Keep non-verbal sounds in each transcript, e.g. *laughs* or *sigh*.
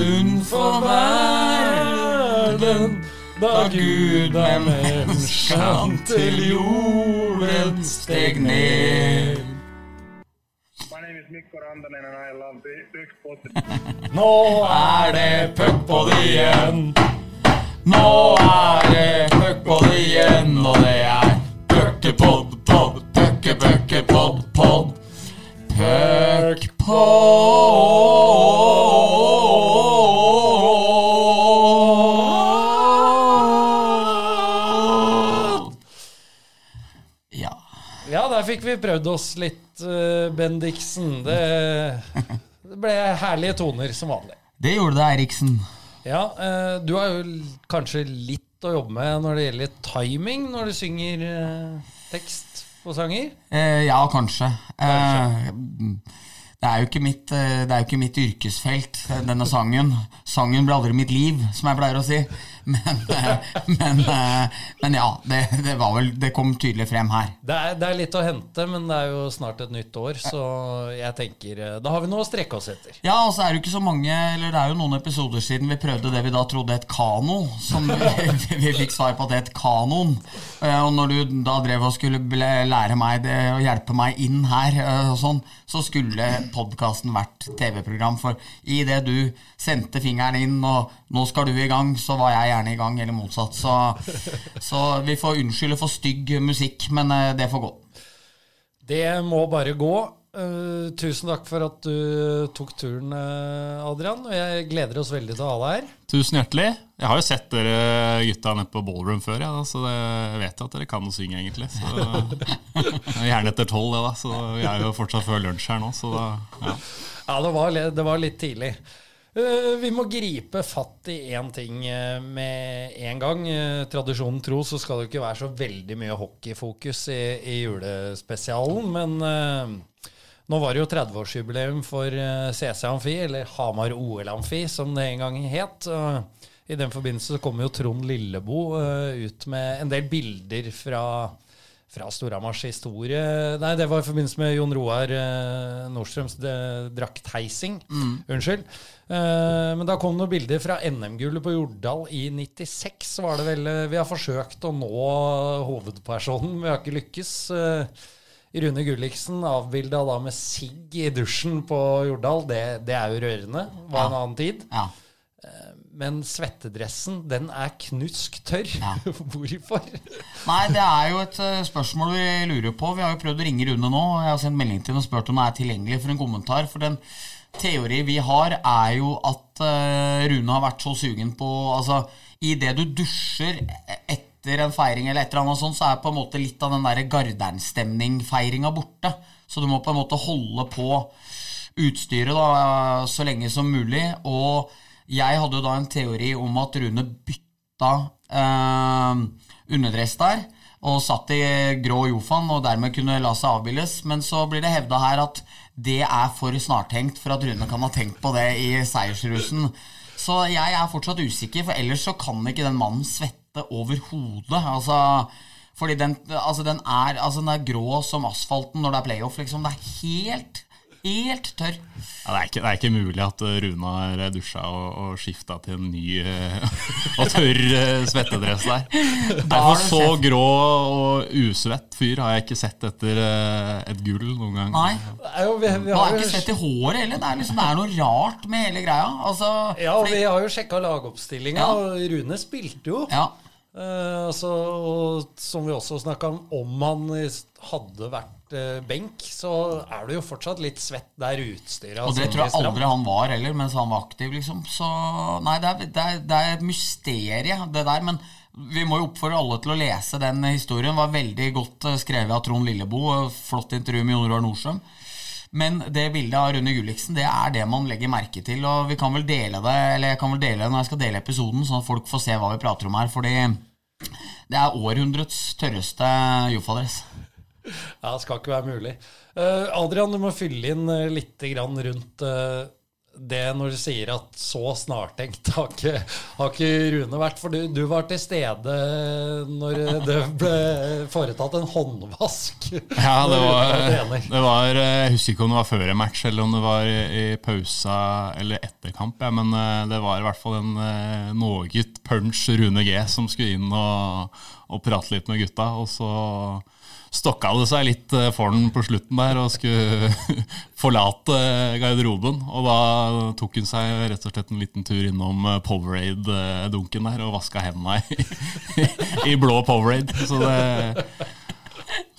stund for verden. Da Gud med menneskene til jorden steg ned. *laughs* Nå er det puckpod igjen. Nå er det puckpod igjen, og det er puckepod, pod, pucke, pucke, pod, pod. Puckpod. Vi prøvd oss litt, uh, Bendiksen. Det, det ble herlige toner som vanlig. Det gjorde det, Eriksen. Ja, eh, du har jo kanskje litt å jobbe med når det gjelder timing når du synger eh, tekst på sanger? Eh, ja, kanskje. Eh, det er jo ikke mitt, eh, det er jo ikke mitt yrkesfelt, eh, denne sangen. Sangen ble aldri mitt liv, som jeg pleier å si. Men, eh, men, eh, men ja, det, det, var vel, det kom tydelig frem her. Det er, det er litt å hente, men det er jo snart et nytt år, så jeg tenker eh, da har vi noe å strekke oss etter. Ja, og så er det jo ikke så mange Eller det er jo noen episoder siden vi prøvde det vi da trodde het kano, som vi, *laughs* vi fikk svar på at det het kanon. Og når du da drev og skulle lære meg det og hjelpe meg inn her, og sånn, så skulle podkasten vært TV-program. For i det du sendte fingeren inn, og nå skal du i gang, så var jeg gjerne i gang, eller motsatt. Så, så vi får unnskylde for stygg musikk, men eh, det får gå. Det må bare gå. Uh, tusen takk for at du tok turen, eh, Adrian. Og jeg gleder oss veldig til å ha deg her. Tusen hjertelig. Jeg har jo sett dere gutta nede på ballroom før, ja, da, så det, jeg vet at dere kan å synge, egentlig. Så, *laughs* er gjerne etter tolv, det, da. Så vi er jo fortsatt før lunsj her nå, så da ja. Ja, det var, det var litt tidlig. Eh, vi må gripe fatt i én ting eh, med en gang. Eh, tradisjonen tro så skal det ikke være så veldig mye hockeyfokus i, i julespesialen, men nå var det jo 30-årsjubileum for CC Amfi, eller Hamar OL Amfi, som det en gang het. I den forbindelse så kom jo Trond Lilleboe ut med en del bilder fra fra Storhamars historie Nei, det var i forbindelse med Jon Roar eh, Nordstrøms draktheising. draktheising. Unnskyld. Eh, men da kom det noen bilder fra NM-gullet på Jordal i 96, var det vel. eh, Vi har forsøkt å nå hovedpersonen, vi har ikke lykkes. Eh, Rune Gulliksen avbilda da med sigg i dusjen på Jordal. Det, det er jo rørende. Var en annen tid. Ja. Men svettedressen, den er knusk tørr. Ja. *laughs* Hvorfor? Nei, det er jo et eh, spørsmål vi lurer på. Vi har jo prøvd å ringe Rune nå. og Jeg har sendt melding til ham og spurt om det er tilgjengelig for en kommentar. For den teori vi har, er jo at eh, Rune har vært så sugen på Altså, idet du dusjer etter en feiring eller et eller annet sånt, så er på en måte litt av den derre Gardern-stemning-feiringa borte. Så du må på en måte holde på utstyret da, så lenge som mulig. Og jeg hadde jo da en teori om at Rune bytta eh, underdress der, og satt i grå Jofan og dermed kunne la seg avbildes. Men så blir det hevda her at det er for snartenkt for at Rune kan ha tenkt på det i seiersrusen. Så jeg er fortsatt usikker, for ellers så kan ikke den mannen svette overhodet. Altså, fordi den, altså den, er, altså den er grå som asfalten når det er playoff, liksom. Det er helt, helt tørr. Ja, det, er ikke, det er ikke mulig at uh, Rune har dusja og, og skifta til en ny uh, *laughs* og tørr svettedress der. Nei, har for så grå og usvett fyr har jeg ikke sett etter et gull noen gang. Nei. Jo, vi, vi har har jo ikke sett i håret heller. Det er, liksom, det er noe rart med hele greia. Altså, Ja, og fordi- vi har jo sjekka lagoppstillinga, Ja. og Rune spilte jo. ja. Uh, altså, og som vi også snakka om, om han hadde vært eh, benk, så er du jo fortsatt litt svett der utstyret Og det tror jeg aldri han var heller, mens han var aktiv, liksom. Så nei, det er, det er, det er et mysterie, det der. Men vi må jo oppfordre alle til å lese den historien. Var veldig godt eh, skrevet av Trond Lilleboe. Flott intervju med Jon Roar Nordstrøm. Men det bildet av Rune Gulliksen Det er det man legger merke til. Og vi kan vel dele det Eller jeg kan vel dele det når jeg skal dele episoden, sånn at folk får se hva vi prater om her. Fordi det er århundrets tørreste Jofa-dress. *laughs* Ja, det skal ikke være mulig. Eh, Adrian, du må fylle inn uh, litt grann rundt eh, det når du sier at så snartenkt har ikke, har ikke Rune vært. For du, du var til stede når det ble foretatt en håndvask. *laughs* Ja, det var, det var eh, Jeg husker ikke om det var før en match eller om det var i pausa eller etter kamp. Ja, men eh, det var i hvert fall en noe noget punch Rune G som skulle inn og, og prate litt med gutta. Og så stokka det seg litt eh, for den på slutten der og skulle *laughs* forlate eh, garderoben. Og da tok hun seg rett og slett en liten tur innom eh, Powerade-dunken der og vaska hendene i, *laughs* i blå Powerade. Så det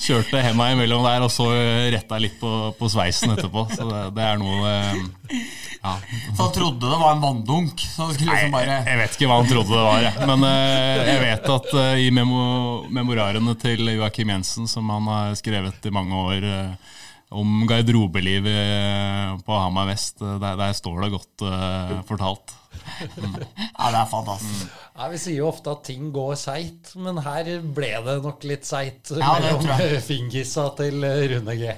Kjørte henda imellom der, og så retta litt på, på sveisen etterpå. Så det, det er noe eh, ja. Så han trodde det var en vanndunk. Så liksom bare Jeg vet ikke hva han trodde det var, jeg. men eh, jeg vet at eh, i memo memorarene til Joakim Jensen, som han har skrevet i mange år eh, om garderobelivet eh, på Hamar vest, eh, der, der står det godt eh, fortalt. Ja, det er fantastisk. Ja, vi sier jo ofte at ting går seigt, men her ble det nok litt seigt Ja, mellom fingissa fingisa til Rune G.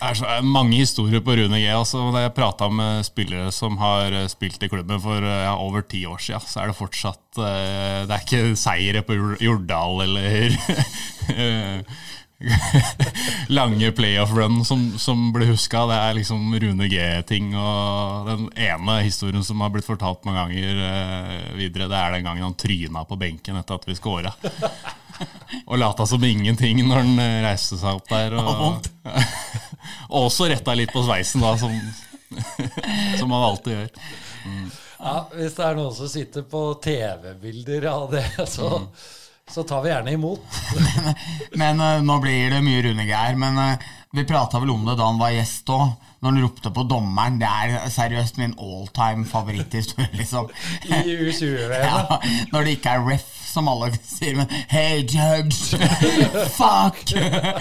Det er så, er mange historier på Rune G. Altså, da jeg prata med spillere som har eh, spilt i klubben for eh, ja, over ti år siden, så er det fortsatt eh, Det er ikke seire på Jordal eller *laughs* eh, *laughs* lange playoff-run som, som blir huska. Det er liksom Rune G-ting. Og den ene historien som har blitt fortalt mange ganger eh, videre, det er den gangen han tryna på benken etter at vi scora. *laughs* Og lata som ingenting når han eh, reiste seg opp der. Og *laughs* Og, også retta litt på sveisen, da, som, som han alltid gjør. Ja, Hvis det er noen som sitter på TV-bilder av det, så, så tar vi gjerne imot. *laughs* Men eh, nå blir det mye Rune Geir. Men eh, vi prata vel om det da han var gjest òg. Når han ropte på dommeren. Det er seriøst min all time favoritthistorie, *laughs* liksom. I U20-VM. *laughs* Ja, når det ikke er ref, som alle sier, men Hey, judge! Fuck! Ja,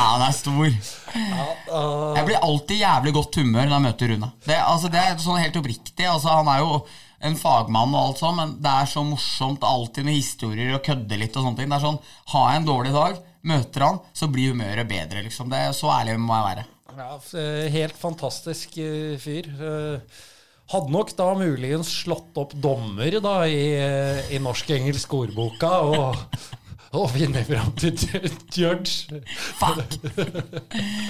han er stor. Jeg blir alltid jævlig godt humør når jeg møter Rune. Det, altså, det er sånn helt oppriktig. Altså, han er jo en fagmann, og alt sånt, men det er så morsomt alltid med historier og kødde litt. og sånne ting. Det er sånn, Har jeg en dårlig dag, møter han, så blir humøret bedre. liksom. Det er Så ærlig må jeg være. Ja, eh, helt fantastisk eh, fyr. Eh, Hadde nok da muligens slått opp dommer da i, i norsk-engelsk ordboka og, og funnet fram til ju- judge. Fuck! *laughs*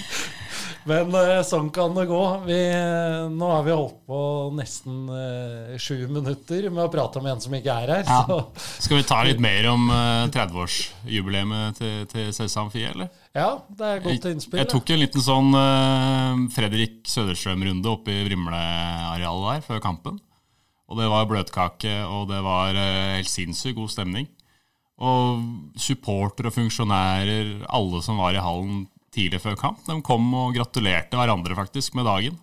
Men eh, sånn kan det gå. Vi, eh, nå har vi holdt på nesten eh, sju minutter med å prate om en som ikke er her. Ja. Skal vi ta litt mer om eh, 30-årsjubileet til, til Sesam Fie, eller? ja, det er godt innspill. Jeg tok en liten sånn Fredrik Søderstrøm-runde oppe i Vrimle-arealet der før kampen. Og det var bløtkake, og det var helt sinnssykt god stemning. Og supportere og funksjonærer, alle som var i hallen tidlig før kamp, de kom og gratulerte hverandre faktisk med dagen.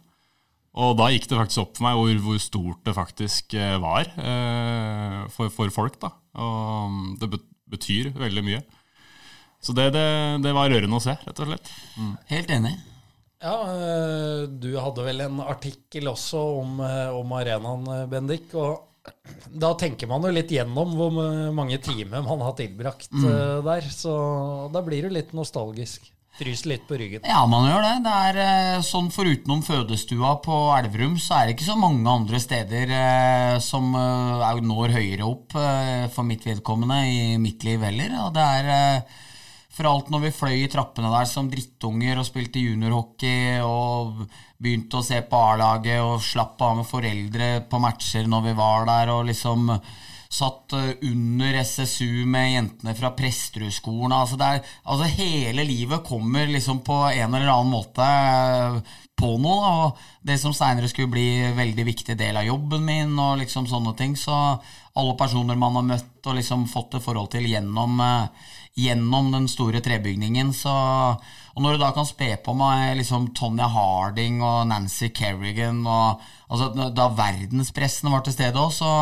Og da gikk det faktisk opp for meg hvor, hvor stort det faktisk eh, var eh, for, for folk. da. Og mm, det betyr veldig mye. Så det, det, det var rørende å se, rett og slett. Helt enig. Ja, eh, du hadde vel en artikkel også om, eh, om arenaen, Bendik. Og da tenker man jo litt gjennom hvor mange timer man har tilbrakt mm. der. Så da blir du litt nostalgisk. Fryser litt på ryggen. Ja, man gjør det. Det er sånn sånn Forutenom fødestua på Elverum, så er det ikke så mange andre steder eh, som eh, når høyere opp eh, for mitt vedkommende i mitt liv heller. Og det er eh, for alt når vi fløy i trappene der som drittunger og spilte juniorhockey og begynte å se på A-laget og slapp av med foreldre på matcher når vi var der og liksom satt eh, under SSU med jentene fra Presterudskolen. Altså, altså hele livet kommer liksom på en eller annen måte eh, på noe. Og det som seinere skulle bli en veldig viktig del av jobben min, og liksom sånne ting. Så alle personer man har møtt og liksom fått et forhold til gjennom, eh, gjennom den store trebygningen. Så, og når du da kan spe på meg liksom Tonja Harding og Nancy Kerrigan og altså, Da verdenspressen var til stede òg, så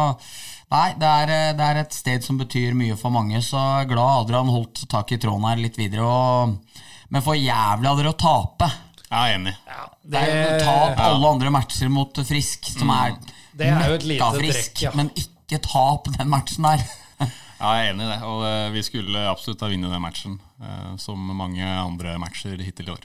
Nei, det er, eh, det er et sted som betyr mye for mange, så glad Adrian holdt tak i tråden her litt videre. Og, men for jævlig av dere å tape. Jeg er enig. Det er jo tap alle andre matcher mot Frisk, som er Det er jo et lite møkkafrisk, ja. men ikke tap den matchen der. *laughs* Ja, jeg er enig i det. Og eh, vi skulle absolutt ha vunnet den matchen, eh, som mange andre matcher hittil i år.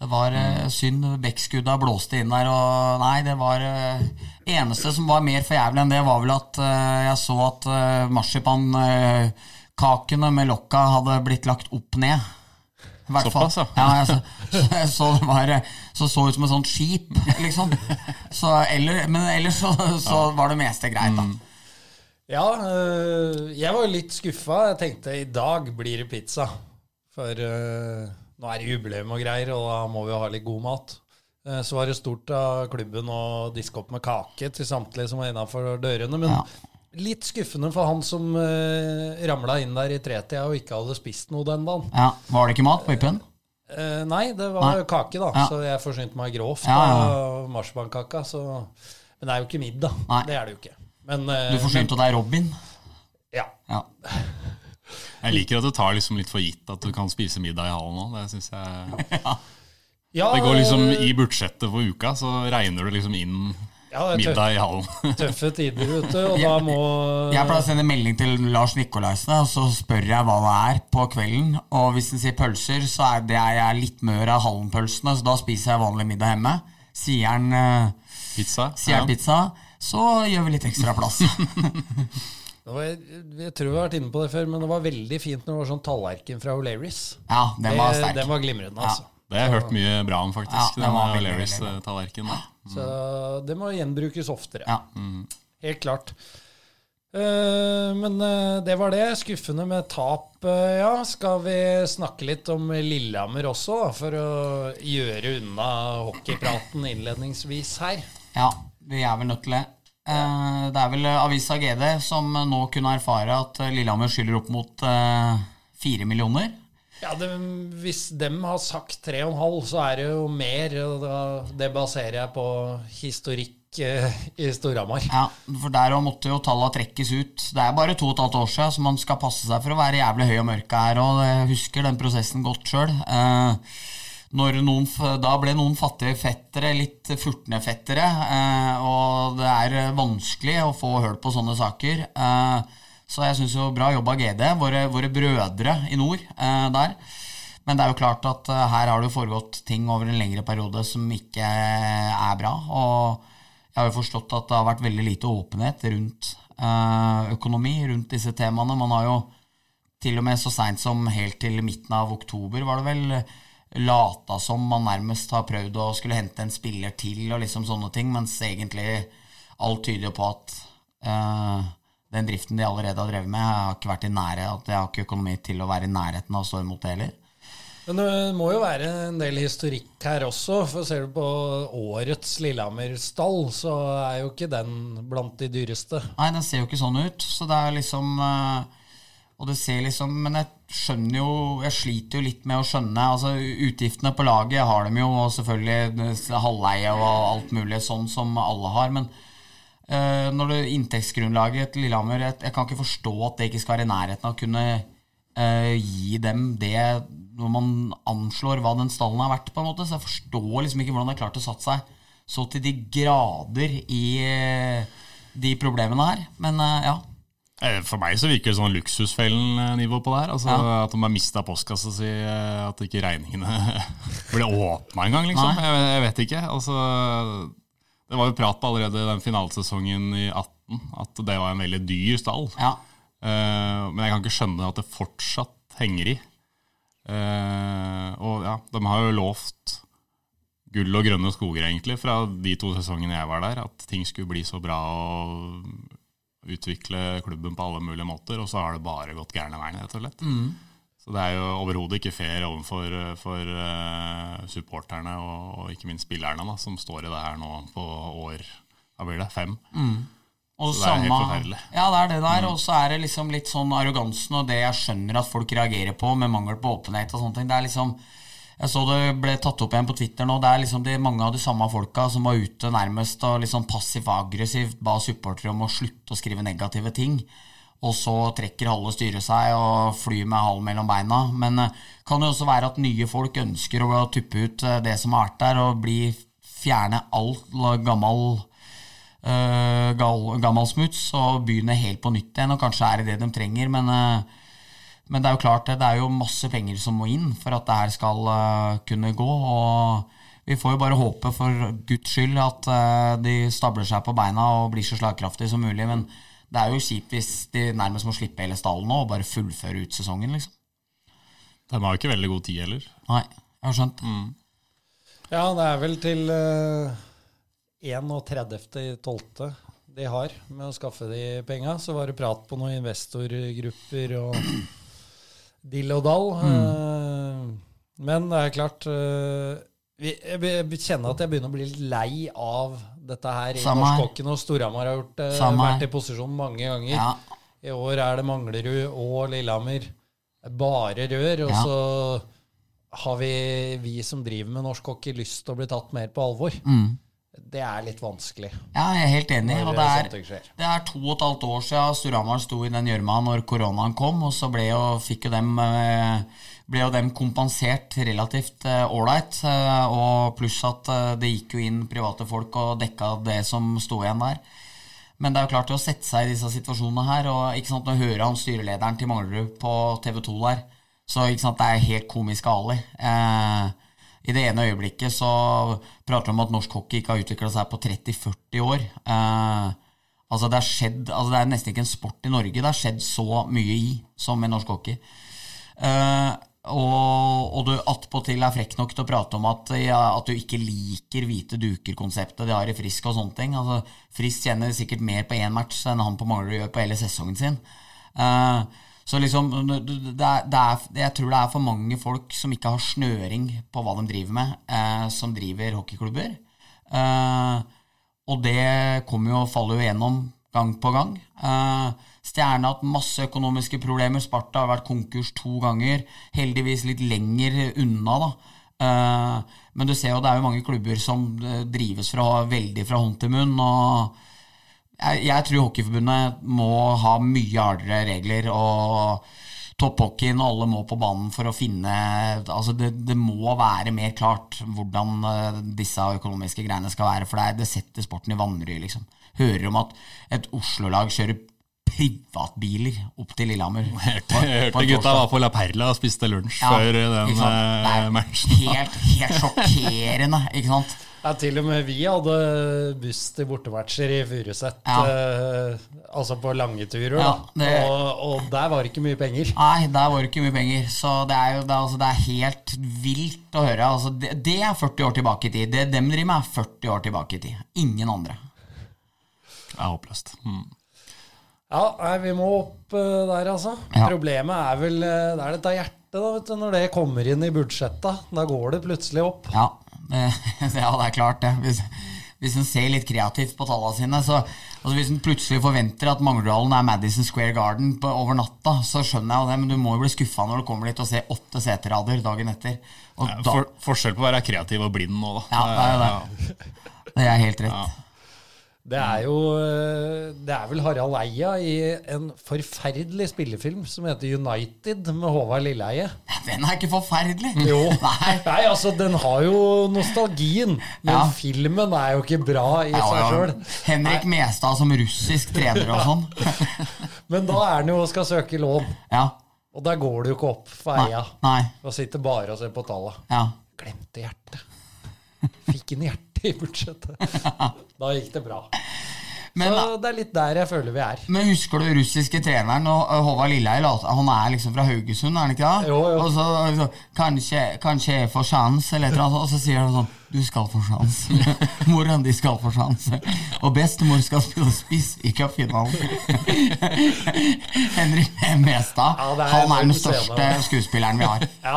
Det var uh, synd. Bekkskudda blåste inn der, og nei, det var uh, Eneste som var mer for jævlig enn det, var vel at uh, jeg så at uh, marsipankakene med lokka hadde blitt lagt opp ned. Såpass, ja. ja. jeg så, så, så det var så så ut som et sånt skip, liksom. Så, eller, men ellers så, så var det meste greit, da. Ja, øh, jeg var litt skuffa. Jeg tenkte i dag blir det pizza. For nå er det jubileum og greier, og da må vi jo ha litt god mat. Eh, Så var det stort av klubben å diske opp med kake til samtlige som var innafor dørene. Men Ja. litt skuffende for han som uh, ramla inn der i tretida og ikke hadde spist noe den dagen. Ja, Var det ikke mat på hyppen? Eh, nei, det var Nei. kake, da. Ja. Så jeg forsynte meg grovt av marsipankaka. Men det er jo ikke middag. Nei. Det er det jo ikke. Men, eh, Du forsynte deg Robin? ja. Ja. Jeg liker at du tar liksom litt for gitt at du kan spise middag i hallen òg. Det synes jeg *laughs* ja Det går liksom eh, I budsjettet for uka, så regner du liksom inn ja, det er middag i hallen. *laughs* tøffe tider, vet du. Og da må Jeg pleier å sende melding til Lars Nikolaisen, og så spør jeg hva det er på kvelden. Og hvis den sier pølser, så er det jeg er litt mør av Hallen-pølsene, så da spiser jeg vanlig middag hjemme. Sier han, eh, Pizza. sier han ja. pizza, så gjør vi litt ekstra plass. *laughs* Var, jeg tror vi har vært inne på det før, men det var veldig fint når det var sånn tallerken fra O'Learys. Ja, den var sterk. Den var glimrende, altså. Det har jeg hørt mye bra om, faktisk. Ja, den var O'Learys veldig eh. Mm. Så det må gjenbrukes oftere. Ja. Helt klart. Eh, men eh, det var det. Skuffende med tap, ja. Skal vi snakke litt om Lillehammer også, da, for å gjøre unna hockeypraten innledningsvis her? ja, vi er vel nødt til det. Eh, Det er vel Avisa GD som nå kunne erfare at eh, Lillehammer skylder opp mot eh, fire millioner. Ja, det, Hvis dem har sagt tre og en halv, så er det jo mer. Og da, det baserer jeg på historikk i Storhamar. Ja, for der måtte jo tallene trekkes ut. Det er bare to og et halvt år siden, så man skal passe seg for å være jævlig høy og mørk her. Og jeg husker den prosessen godt sjøl. Eh, noen, da ble noen fattige fettere litt furtne fettere, eh, og det er vanskelig å få høl på sånne saker. Eh, så jeg syns jo bra jobba GD, våre, våre brødre i nord eh, der. Men det er jo klart at eh, her har det foregått ting over en lengre periode som ikke er bra. Og jeg har jo forstått at det har vært veldig lite åpenhet rundt eh, økonomi, rundt disse temaene. Man har jo til og med så seint som helt til midten av oktober, var det vel, lata som man nærmest har prøvd å skulle hente en spiller til og liksom sånne ting, mens egentlig alt tyder jo på at uh, den driften de allerede har drevet med, har ikke vært i nære, at jeg har ikke økonomi til å være i nærheten av å stå imot det heller. Men det må jo være en del historikk her også. For ser du på årets Lillehammer-stall, så er jo ikke den blant de dyreste. Nei, den ser jo ikke sånn ut. Så det er liksom eh, Og det ser liksom Men jeg skjønner jo Jeg sliter jo litt med å skjønne Altså Utgiftene på laget har de jo, og selvfølgelig halvleie og alt mulig sånn som alle har. Men uh, når du inntektsgrunnlaget til Lillehammer jeg, jeg kan ikke forstå at det ikke skal være i nærheten av å kunne uh, gi dem det når man anslår hva den stallen har vært, på en måte. Så jeg forstår liksom ikke hvordan det er klart å satt seg så til de grader i eh, de problemene her. Men ja. Eh, For meg så virker det sånn luksusfellen-nivå på det her. Altså Ja. At de har mista postkassa si, eh, at ikke regningene *laughs* ble åpna engang, liksom. Jeg, jeg vet ikke. Altså, det var jo prat allerede den finalesesongen i 18 at det var en veldig dyr stall. ja. Uh, men jeg kan ikke skjønne at det fortsatt henger i. Uh, og ja, de har jo lovt gull og grønne skoger, egentlig, fra de to sesongene jeg var der. At ting skulle bli så bra og utvikle klubben på alle mulige måter. Og så har det bare gått gærne veien, rett og slett. Så det er jo overhodet ikke fair overfor for, uh, supporterne og, og ikke minst spillerne, da, som står i det her nå på år Hva blir det? Fem? Og Så det er helt forferdelig. Ja, det er det der. Og så er det liksom litt sånn arrogansen og det jeg skjønner at folk reagerer på med mangel på åpenhet og sånne ting. Det er liksom Jeg så det ble tatt opp igjen på Twitter nå. Det er liksom de, mange av de samme folka som var ute nærmest og liksom passivt-aggressivt ba supportere om å slutte å skrive negative ting. Og så trekker halve styret seg og flyr med halen mellom beina. Men det kan jo også være at nye folk ønsker å tuppe ut eh, det som har vært der, og bli fjerne all gammel uh, gammel smuts og begynne helt på nytt igjen. Og kanskje er det det de trenger, men eh, Men det er jo klart det, er jo masse penger som må inn for at det her skal eh, kunne gå. Og vi får jo bare håpe for guds skyld at eh, de stabler seg på beina og blir så slagkraftige som mulig. Men det er jo kjipt hvis de nærmest må slippe hele stallen nå og bare fullføre ut sesongen, liksom. De har jo ikke veldig god tid heller. Nei, jeg har skjønt. Ja, det er vel til uh, 31.12. de har med å skaffe de penga. Så var det prat på noen investorgrupper og dill og dall. Mm. men det er klart eh, Jeg kjenner at jeg begynner å bli litt lei av dette her. Norskokken. Og Storhamar har gjort, eh, vært i posisjon mange ganger. Ja. I år er det Manglerud og Lillehammer. Er bare rør. Og Ja. så har vi, vi som driver med norsk hockey, lyst til å bli tatt mer på alvor. Mm. Det er litt vanskelig. Ja, jeg er helt enig. Og det er, det er to og et halvt år siden Storhamar sto i den gjørma når koronaen kom, og så ble jo, jo dem, eh, ble jo dem kompensert relativt ålreit. Og pluss at eh, det gikk jo inn private folk og dekka det som sto igjen der. Men det er jo klart å sette seg i disse situasjonene her, og ikke sant, å hører han styrelederen til Manglerud på TV 2 der, så ikke sant, det er helt komisk Ali. Eh, I det ene øyeblikket så prater de om at norsk hockey ikke har utvikla seg på 30-40 år. Eh, altså det, skjedd, altså det er nesten ikke en sport i Norge det har skjedd så mye i som i norsk hockey. Eh, og, og du attpåtil er frekk nok til å prate om at, ja, at du ikke liker hvite duker-konseptet de har i Frisk og sånne ting. Altså, Frisk tjener sikkert mer på én match enn han på Manglerud gjør på hele sesongen sin. Eh, så liksom, det er, det er, jeg tror det er for mange folk som ikke har snøring på hva de driver med, eh, som driver hockeyklubber. Eh, og det kommer jo, faller jo gjennom gang på gang. Eh, Stjerne har hatt masse økonomiske problemer. Sparta har vært konkurs to ganger. Heldigvis litt lenger unna, da. Eh, men du ser jo det er jo mange klubber som eh, drives fra, veldig fra hånd til munn. og jeg, jeg tror Hockeyforbundet må ha mye hardere regler. og Topphockeyen og alle må på banen for å finne altså det, det må være mer klart hvordan eh, disse økonomiske greiene skal være. For det, det setter sporten i vanry. liksom. Hører om at et Oslo-lag kjører privatbiler opp til Lillehammer. Jeg *laughs* hørte gutta var på La Perla og spiste lunsj Ja, før den eh, matchen. Helt, helt sjokkerende, ikke sant? Ja, til og med vi hadde buss til bortematcher i Furuset. Ja. Eh, altså på lange turer. Ja, det- og, og der var det ikke mye penger. Nei, der var det ikke mye penger. Så det er jo det er, altså, det er helt vilt å høre. Altså, det, det er 40 år tilbake i tid. Det dem driver med, er 40 år tilbake i tid. Ingen andre. Det er håpløst. Mm. Ja, nei, vi må opp eh, der, altså. Ja. Problemet er vel eh, Det er dette hjertet, da, vet du. Når det kommer inn i budsjettet, da går det plutselig opp. Ja, det, *laughs* ja, det er klart det. Hvis, hvis en ser litt kreativt på tallene sine, så altså Hvis en plutselig forventer at Manglerudhallen er Madison Square Garden på, over natta, så skjønner jeg jo det, men du må jo bli skuffa når du kommer dit og ser åtte seterader dagen etter. Og Ja, da, forskjell på å være kreativ og blind nå, da. Ja, det er jo det. det er helt rett. Det er jo eh, Det er vel Harald Eia i en forferdelig spillefilm som heter United, med Håvard Lilleheie. Den er ikke forferdelig. Jo. *laughs* Nei. Nei, altså, den har jo nostalgien, men Ja. filmen er jo ikke bra i Ja, seg sjøl. Henrik Mestad som russisk trener og sånn. *laughs* Men da er han jo og skal søke lån, Ja. og der går det jo ikke opp for. Eia. Nei. Og sitter bare og ser på talla. Ja. Glemte hjertet. Fikk inn hjertet *laughs* i budsjettet. *laughs* Da gikk det bra. Men, Så det er litt der jeg føler vi er. men husker du russiske treneren og og Håvard Lilleheil? Han er liksom fra Haugesund, er han ikke det? Jo, jo. Og så liksom, kanskje, kanskje jeg får sjans, eller et eller annet, og så sier han sånn Du skal få sjans. *laughs* Mora di skal få sjans. Og bestemor skal spille spiss i cupfinalen. Henrik Mestad. Ja, er han er den største skuespilleren vi har. Ja,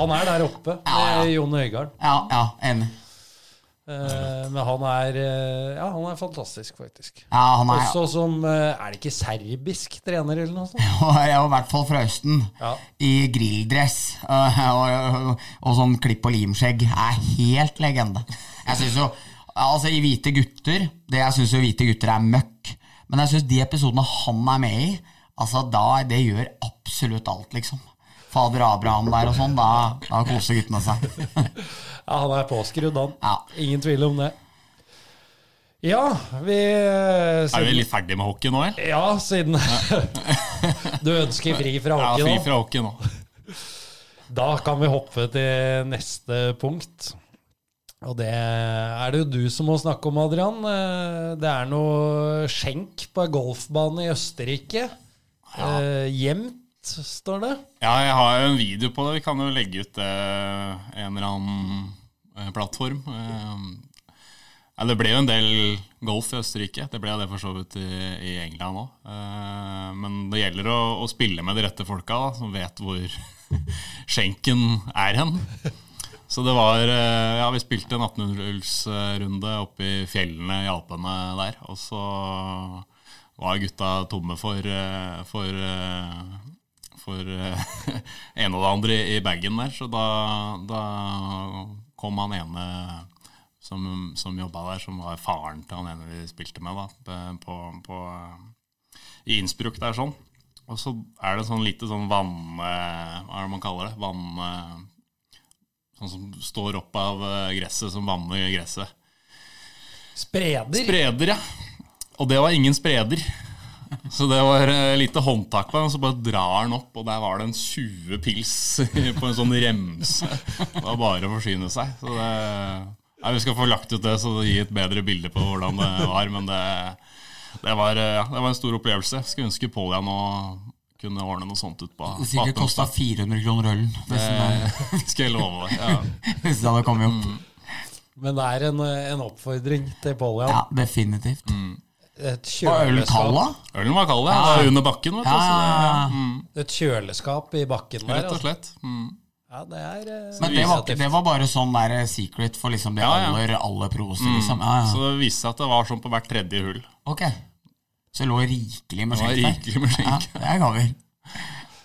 han er der oppe Ja, ja. Jon Øigarden. Ja, ja, enig. Eh, Men han er eh, Ja, han er fantastisk, faktisk. Ja, han er Også som eh, Er det ikke serbisk trener, eller noe sånt? *laughs* Ja, i hvert fall fra Østen. Ja. I grilldress *laughs* og, og, og sånn klipp og limskjegg. Er helt legende. Jeg synes jo Altså, i Hvite gutter Det Jeg syns jo Hvite gutter er møkk. Men jeg syns de episodene han er med i, Altså da det gjør absolutt alt, liksom. Fader Abraham der og sånn. Da, da koser guttene seg. *laughs* Ja, han er påskrudd, han. Ja. Ingen tvil om det. Ja, vi siden, Er vi litt ferdig med hockey nå, eller? Ja, siden *laughs* Du ønsker fri fra hockey Ja, hockey fri nå? fra hockey nå. *laughs* Da kan vi hoppe til neste punkt. Og det er det jo du som må snakke om, Adrian. Eh, Det er noe skjenk på ei golfbane i Østerrike. Eh, Gjemt, står det. Ja, jeg har jo en video på det. Vi kan jo legge ut det en eller annen eh, plattform. Eh, Ja, det ble jo en del golf i Østerrike. Det ble det for så vidt i, England òg. Men det gjelder å, å spille med de rette folka, da, som vet hvor *laughs* skjenken er hen. Så det var eh, Ja, vi spilte en 1800-hullsrunde oppe i fjellene i Alpene der. Og så var gutta tomme for, eh, for eh, for eh, *laughs* ene og det andre i bagen der. Så da, da kom han ene som, som jobba der, som var faren til han ene vi spilte med, da, på, på, i Innsbruck der sånn. Og så er det sånn lite sånn vann... Hva er det man kaller det? Vann... Sånn som står opp av eh, gresset, som vanner gresset. Spreder. Spreder, ja. Og det var ingen spreder. *laughs* Så det var eh, lite håndtak på den, så bare drar den opp, og der var det en 20 pils *laughs* på en sånn remse. Det var bare å forsyne seg. Så det, ja, vi skal få lagt ut det, så det gir et bedre bilde på hvordan det var. Men det, det, var, eh, ja, det var en stor opplevelse. Skulle ønske Pål igjen nå kunne ordne noe sånt ut på Det sikkert kosta 400 kroner ølen. Det, *laughs* skal jeg love. Ja. hvis det hadde kommet opp. Men det er en, en oppfordring til Paul Ja, definitivt. definitivt. Et Var ølen kjøleskap, kald, da? Ølen var kald, ja. Det var under bakken, vet du. Ja, Så det, mm, et kjøleskap i bakken der. rett og altså. slett. Mm. Ja, det er eh, Men det var, det var bare sånn der secret for liksom de Ja, ja. aller, aller proeste, liksom. Ja, Så det viste seg at det var sånn på hvert tredje hull. Ok. Så det lå rikelig med skjenk der. rikelig med skjenk. Ja, det er gaver.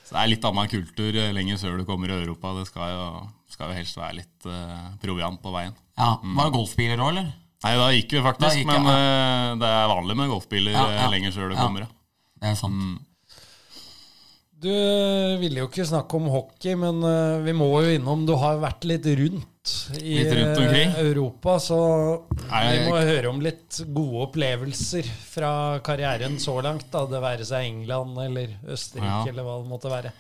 Så det er litt annen kultur eh, lenger sør du kommer i Europa. Det skal jo, skal jo helst være litt uh, proviant på veien. Ja, Var det golfbiler òg, eller? Nei, da gikk vi faktisk, gikk men jeg, eh, det er vanlig med golfbiler Ja, eh, ja. lenger sør det kommer. Ja. Det er sant. Du eh, ville jo ikke snakke om hockey, men vi må jo innom Du har vært litt rundt i Litt rundt Europa, så Nei, vi jeg- må høre om litt gode opplevelser fra karrieren så langt. da, Det være seg England eller Østerrike Ja. eller hva det måtte være.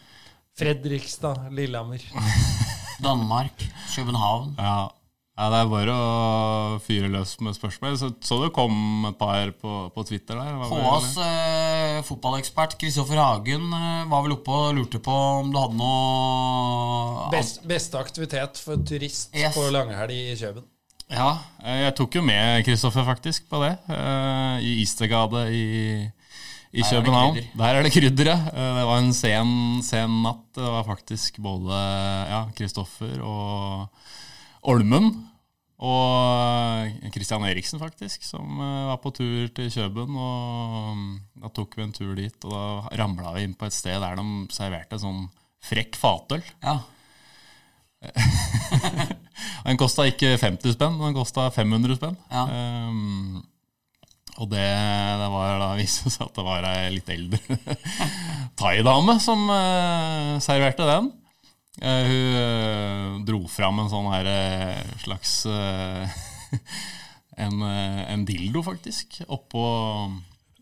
Fredrikstad, Lillehammer. *laughs* Danmark, København. Ja. Ja, det er bare å fyre løs med spørsmål. Så, så det kom et par på, på Twitter der. HAs eh, fotballekspert Kristoffer Hagen eh, var vel oppe og lurte på om du hadde noe Best, beste aktivitet for turist Yes. på langhelg i Kjøben. Ja, jeg tok jo med Kristoffer faktisk på det. eh, I Istergade i, i København. Der er det krydder, ja. Eh, Det var en sen, sen natt. Det var faktisk både ja, Kristoffer og Olmen. Og Christian Eriksen, faktisk, som eh, var på tur til Kjøben. Og mm, da tok vi en tur dit, og da ramla vi inn på et sted der de serverte sånn frekk fatøl. Ja. *laughs* Den kosta ikke 50 spenn, den kosta 500 spenn. Ja. Um, og det, det var da viste seg at det var ei litt eldre *laughs* thaidame som uh, serverte den. Eh, hun eh, dro fram en sånn her eh, slags *laughs* en, en dildo, faktisk, oppå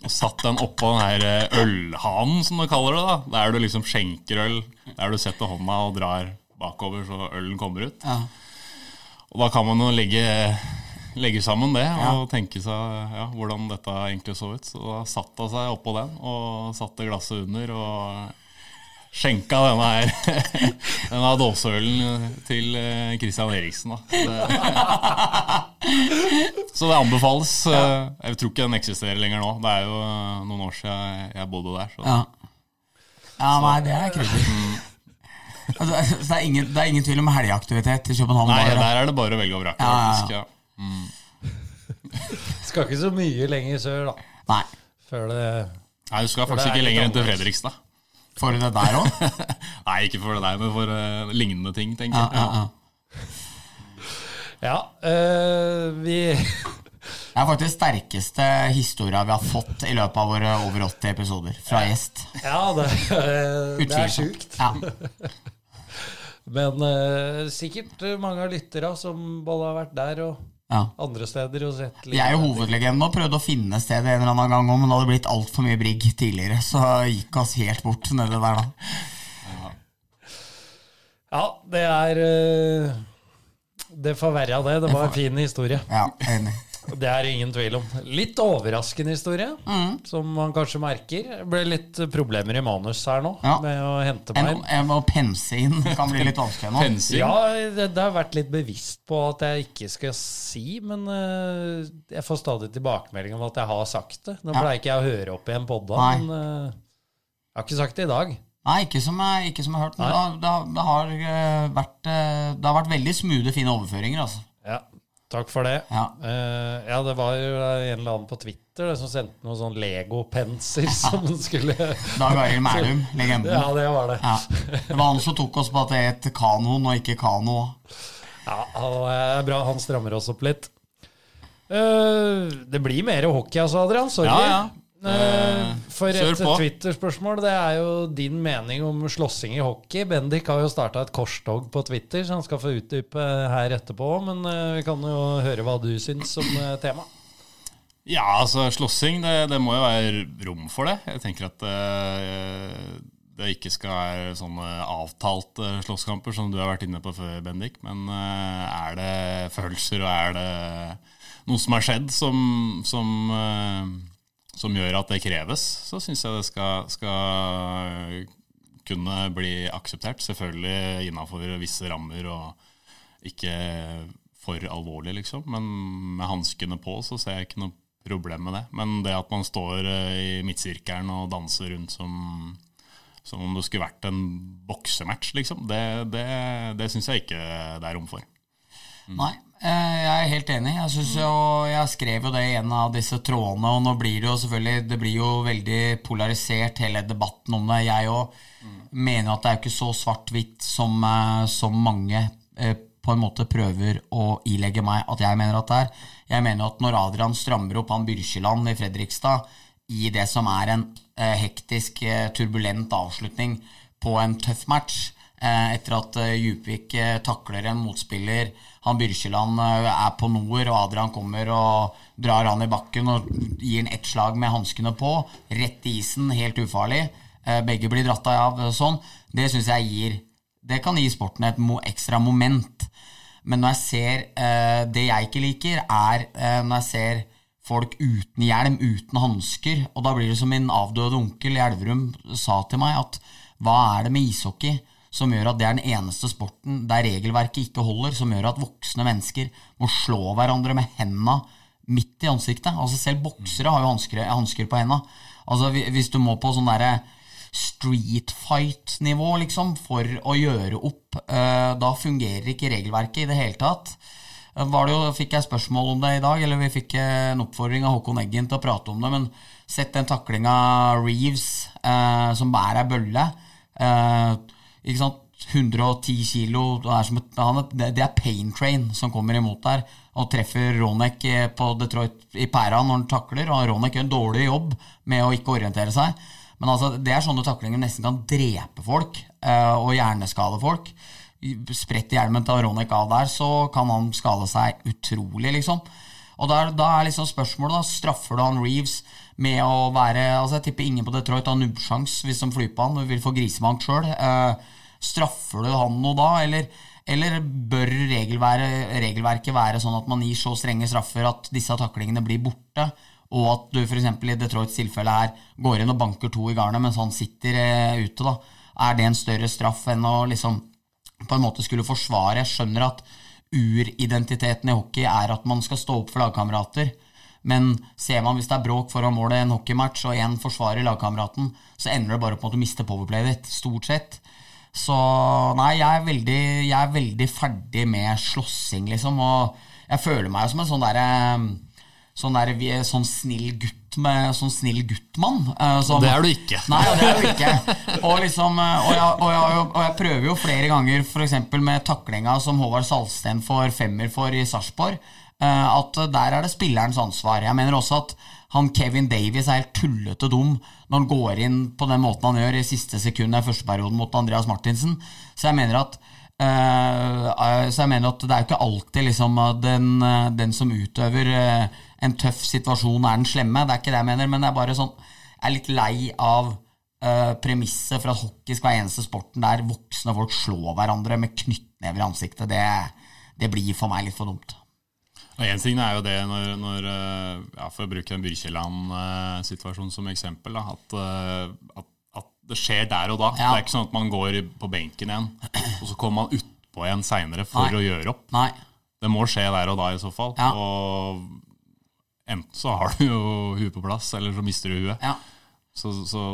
og satt den oppå den her ølhanen, som du kaller det. da Der du liksom skjenker øl, der du setter hånda og drar bakover så ølen kommer ut. ja. Og da kan man jo legge, legge sammen det og tenke seg ja, hvordan dette egentlig så ut. Så da satte hun seg oppå den og satte glasset under og skjenka denne her *laughs* denne dåseølen til eh, Christian Eriksen. Da. Så det, *laughs* anbefales. Jeg tror ikke den eksisterer lenger nå. Det er jo eh, noen år siden jeg, bodde der. Så. Ja. ja, nei, det er krydder. Altså, det, er ingen, det er ingen tvil om helgeaktivitet i København. Nei, bare. der er det bare å velge og vrake. Ja, ja, ja. mm. *laughs* Skal ikke så mye lenger sør, da. Nei. Før det Nei, Du skal faktisk ikke lenger enn til. Fredrikstad. Får du det der òg? *laughs* Nei, ikke for det der, men for uh, lignende ting, tenker jeg. ja, ja. Ja, øh, vi Det er faktisk sterkeste historia vi har fått i løpet av våre over 80 episoder fra gjest. Ja, det, det er sjukt. Ja. *laughs* Men øh, sikkert mange av lytterne som både har vært der og Ja. andre steder og sett Jeg er jo hovedlegenden og prøvde å finne stedet en eller annen gang òg, men det hadde blitt altfor mye brigg tidligere, så gikk oss helt bort nede der da. Ja, det er eh, Det forverra det. Det var en fin historie. Ja, enig. Det er ingen tvil om. Litt overraskende historie, Mm. som man kanskje merker. Det ble litt problemer i manus her nå, Ja. med å hente meg inn. en må pense inn kan bli litt vanskelig nå. Pensing. Ja, det, det har vært litt bevisst på at jeg ikke skal si, men uh, jeg får stadig tilbakemelding om at jeg har sagt det. Nå Ja. pleier ikke jeg å høre opp i en podda, Nei. men uh, jeg har ikke sagt det i dag. Nei, ikke som jeg, ikke som jeg har hørt, men det, har- det, har- det, har eh, vært, det har vært veldig smoothe, fine overføringer, altså. Takk for det. Ja. Uh, ja, det var jo en eller annen på Twitter det, som sendte noen sånn Lego-penser *laughs* som skulle *laughs* Dag Arild Mælum, *laughs* legenden. Ja, det var det. Ja. Det var han som tok oss på at det het kanoen og ikke kano. Ja, han er bra. Han strammer oss opp litt. Uh, det blir mer hockey, altså, Adrian. Sorry. Ja, ja. Eh, for et. Twitter-spørsmål. Det er jo din mening om slåssing i hockey. Bendik har jo starta et korstog på Twitter, så han skal få utdype her etterpå. Men eh, vi kan jo høre hva du syns om tema. Ja, altså slåssing, det, det må jo være rom for det. Jeg tenker at eh, det ikke skal være sånne avtalte slåsskamper som du har vært inne på før, Bendik. Men eh, er det følelser, og er det noe som har skjedd som, som, eh, som gjør at det kreves, så syns jeg det skal, skal kunne bli akseptert. Selvfølgelig innafor visse rammer og ikke for alvorlig, liksom. Men med hanskene på så ser jeg ikke noe problem med det. Men det at man står eh, i midtsirkelen og danser rundt som, som om det skulle vært en boksematch, liksom, det, det, det syns jeg ikke det er rom for. Nei, eh, jeg er helt enig. Jeg, synes jeg skrev jo det i en av disse trådene, og nå blir det jo selvfølgelig Det blir jo veldig polarisert, hele debatten om det. Jeg òg mener at det er jo ikke så svart-hvitt som, eh, som mange eh, på en måte prøver å ilegge meg at jeg mener at det er. Jeg mener at når Adrian strammer opp han Byrkjeland i Fredrikstad i det som er en eh, hektisk, eh, turbulent avslutning på en tøff match, eh, etter at eh, Djupvik eh, takler en motspiller, han Byrkjeland eh, er på nord, og Adrian kommer og drar han i bakken og gir han ett slag med hanskene på, rett i isen, helt ufarlig. Eh, begge blir dratt av eh, sånn. Det syns jeg gir Det kan gi sporten et ekstra moment. Men når jeg ser Det jeg ikke liker, er når jeg ser folk uten hjelm, uten hansker. Og da blir det som min avdøde onkel i Elverum sa til meg, at hva er det med ishockey som gjør at det er den eneste sporten der regelverket ikke holder, som gjør at voksne mennesker må slå hverandre med henda midt i ansiktet? Altså Selv boksere har jo hansker, på henda. Altså Hvis du må på sånn derre street fight-nivå, liksom, for å gjøre opp. Eh, da fungerer ikke regelverket i det hele tatt. Eh, Var det jo, fikk jeg spørsmål om det i dag, eller vi fikk eh, en oppfordring av Håkon Eggen til å prate om det, men sett den taklinga Reeves, som bærer ei bølle. Eh, ikke sant? 110 kilo, det er, et, det- er pain train som kommer imot der, og treffer Ronek eh, på Detroit i pæra når han takler, og Ronek gjør en dårlig jobb med å ikke orientere seg. Men altså, det er sånne taklinger nesten kan drepe folk eh, og hjerneskade folk. Spredt hjelmen til Ronek av der, så kan han skade seg utrolig, liksom. Og da er liksom spørsmålet, da, straffer du han Reeves med å være altså Jeg tipper ingen på Detroit har nubbsjans hvis de flyr på han og vil få grisebank sjøl. Eh, straffer du han noe da, eller, eller bør regelvære- regelverket være sånn at man gir så strenge straffer at disse taklingene blir borte? Og at du f.eks. i Detroits tilfelle her går inn og banker to i garnet mens han sitter eh, ute. da. Er det en større straff enn å liksom på en måte skulle forsvare Jeg skjønner at uridentiteten i hockey er at man skal stå opp for lagkamerater. Men ser man hvis det er bråk foran målet en hockeymatch, og én forsvarer lagkameraten, så ender det bare på at å miste powerplayet ditt. Stort sett. Så nei, jeg er veldig, jeg er veldig ferdig med slåssing, liksom. Og jeg føler meg som en sånn derre Sånn, der, sånn snill gutt med Sånn snill guttmann. eh, som- Det er du ikke. Nei, det er du ikke. Og, liksom, eh, og, jeg, og, jeg, og jeg prøver jo flere ganger, f.eks. med taklinga som Håvard Salsten får femmer for i Sarpsborg, at der er det spillerens ansvar. Jeg mener også at han Kevin Davies er helt tullete dum når han går inn på den måten han gjør i siste sekund i første perioden mot Andreas Martinsen. Så jeg mener at Eh, eh, så jeg mener at det er jo ikke alltid liksom den, eh, den som utøver eh, en tøff situasjon, er den slemme. Det er ikke det jeg mener, men jeg er bare sånn Jeg er litt lei av eh, premisset for at hockey skal være eneste sporten der voksne folk slår hverandre med knyttnever i ansiktet. Det, det blir for meg litt for dumt. Og En ting er jo det når, når eh, ja, For å bruke en Byrkjeland-situasjon som eksempel, da, at, eh, at, at det skjer der og da. Ja. Det er ikke sånn at man går på benken igjen, og så kommer man utpå igjen seinere for Nei. å gjøre opp. Nei. Det må skje der og da i så fall. Ja. Og enten så har du jo huet på plass, eller så mister du huet. Ja. Så, så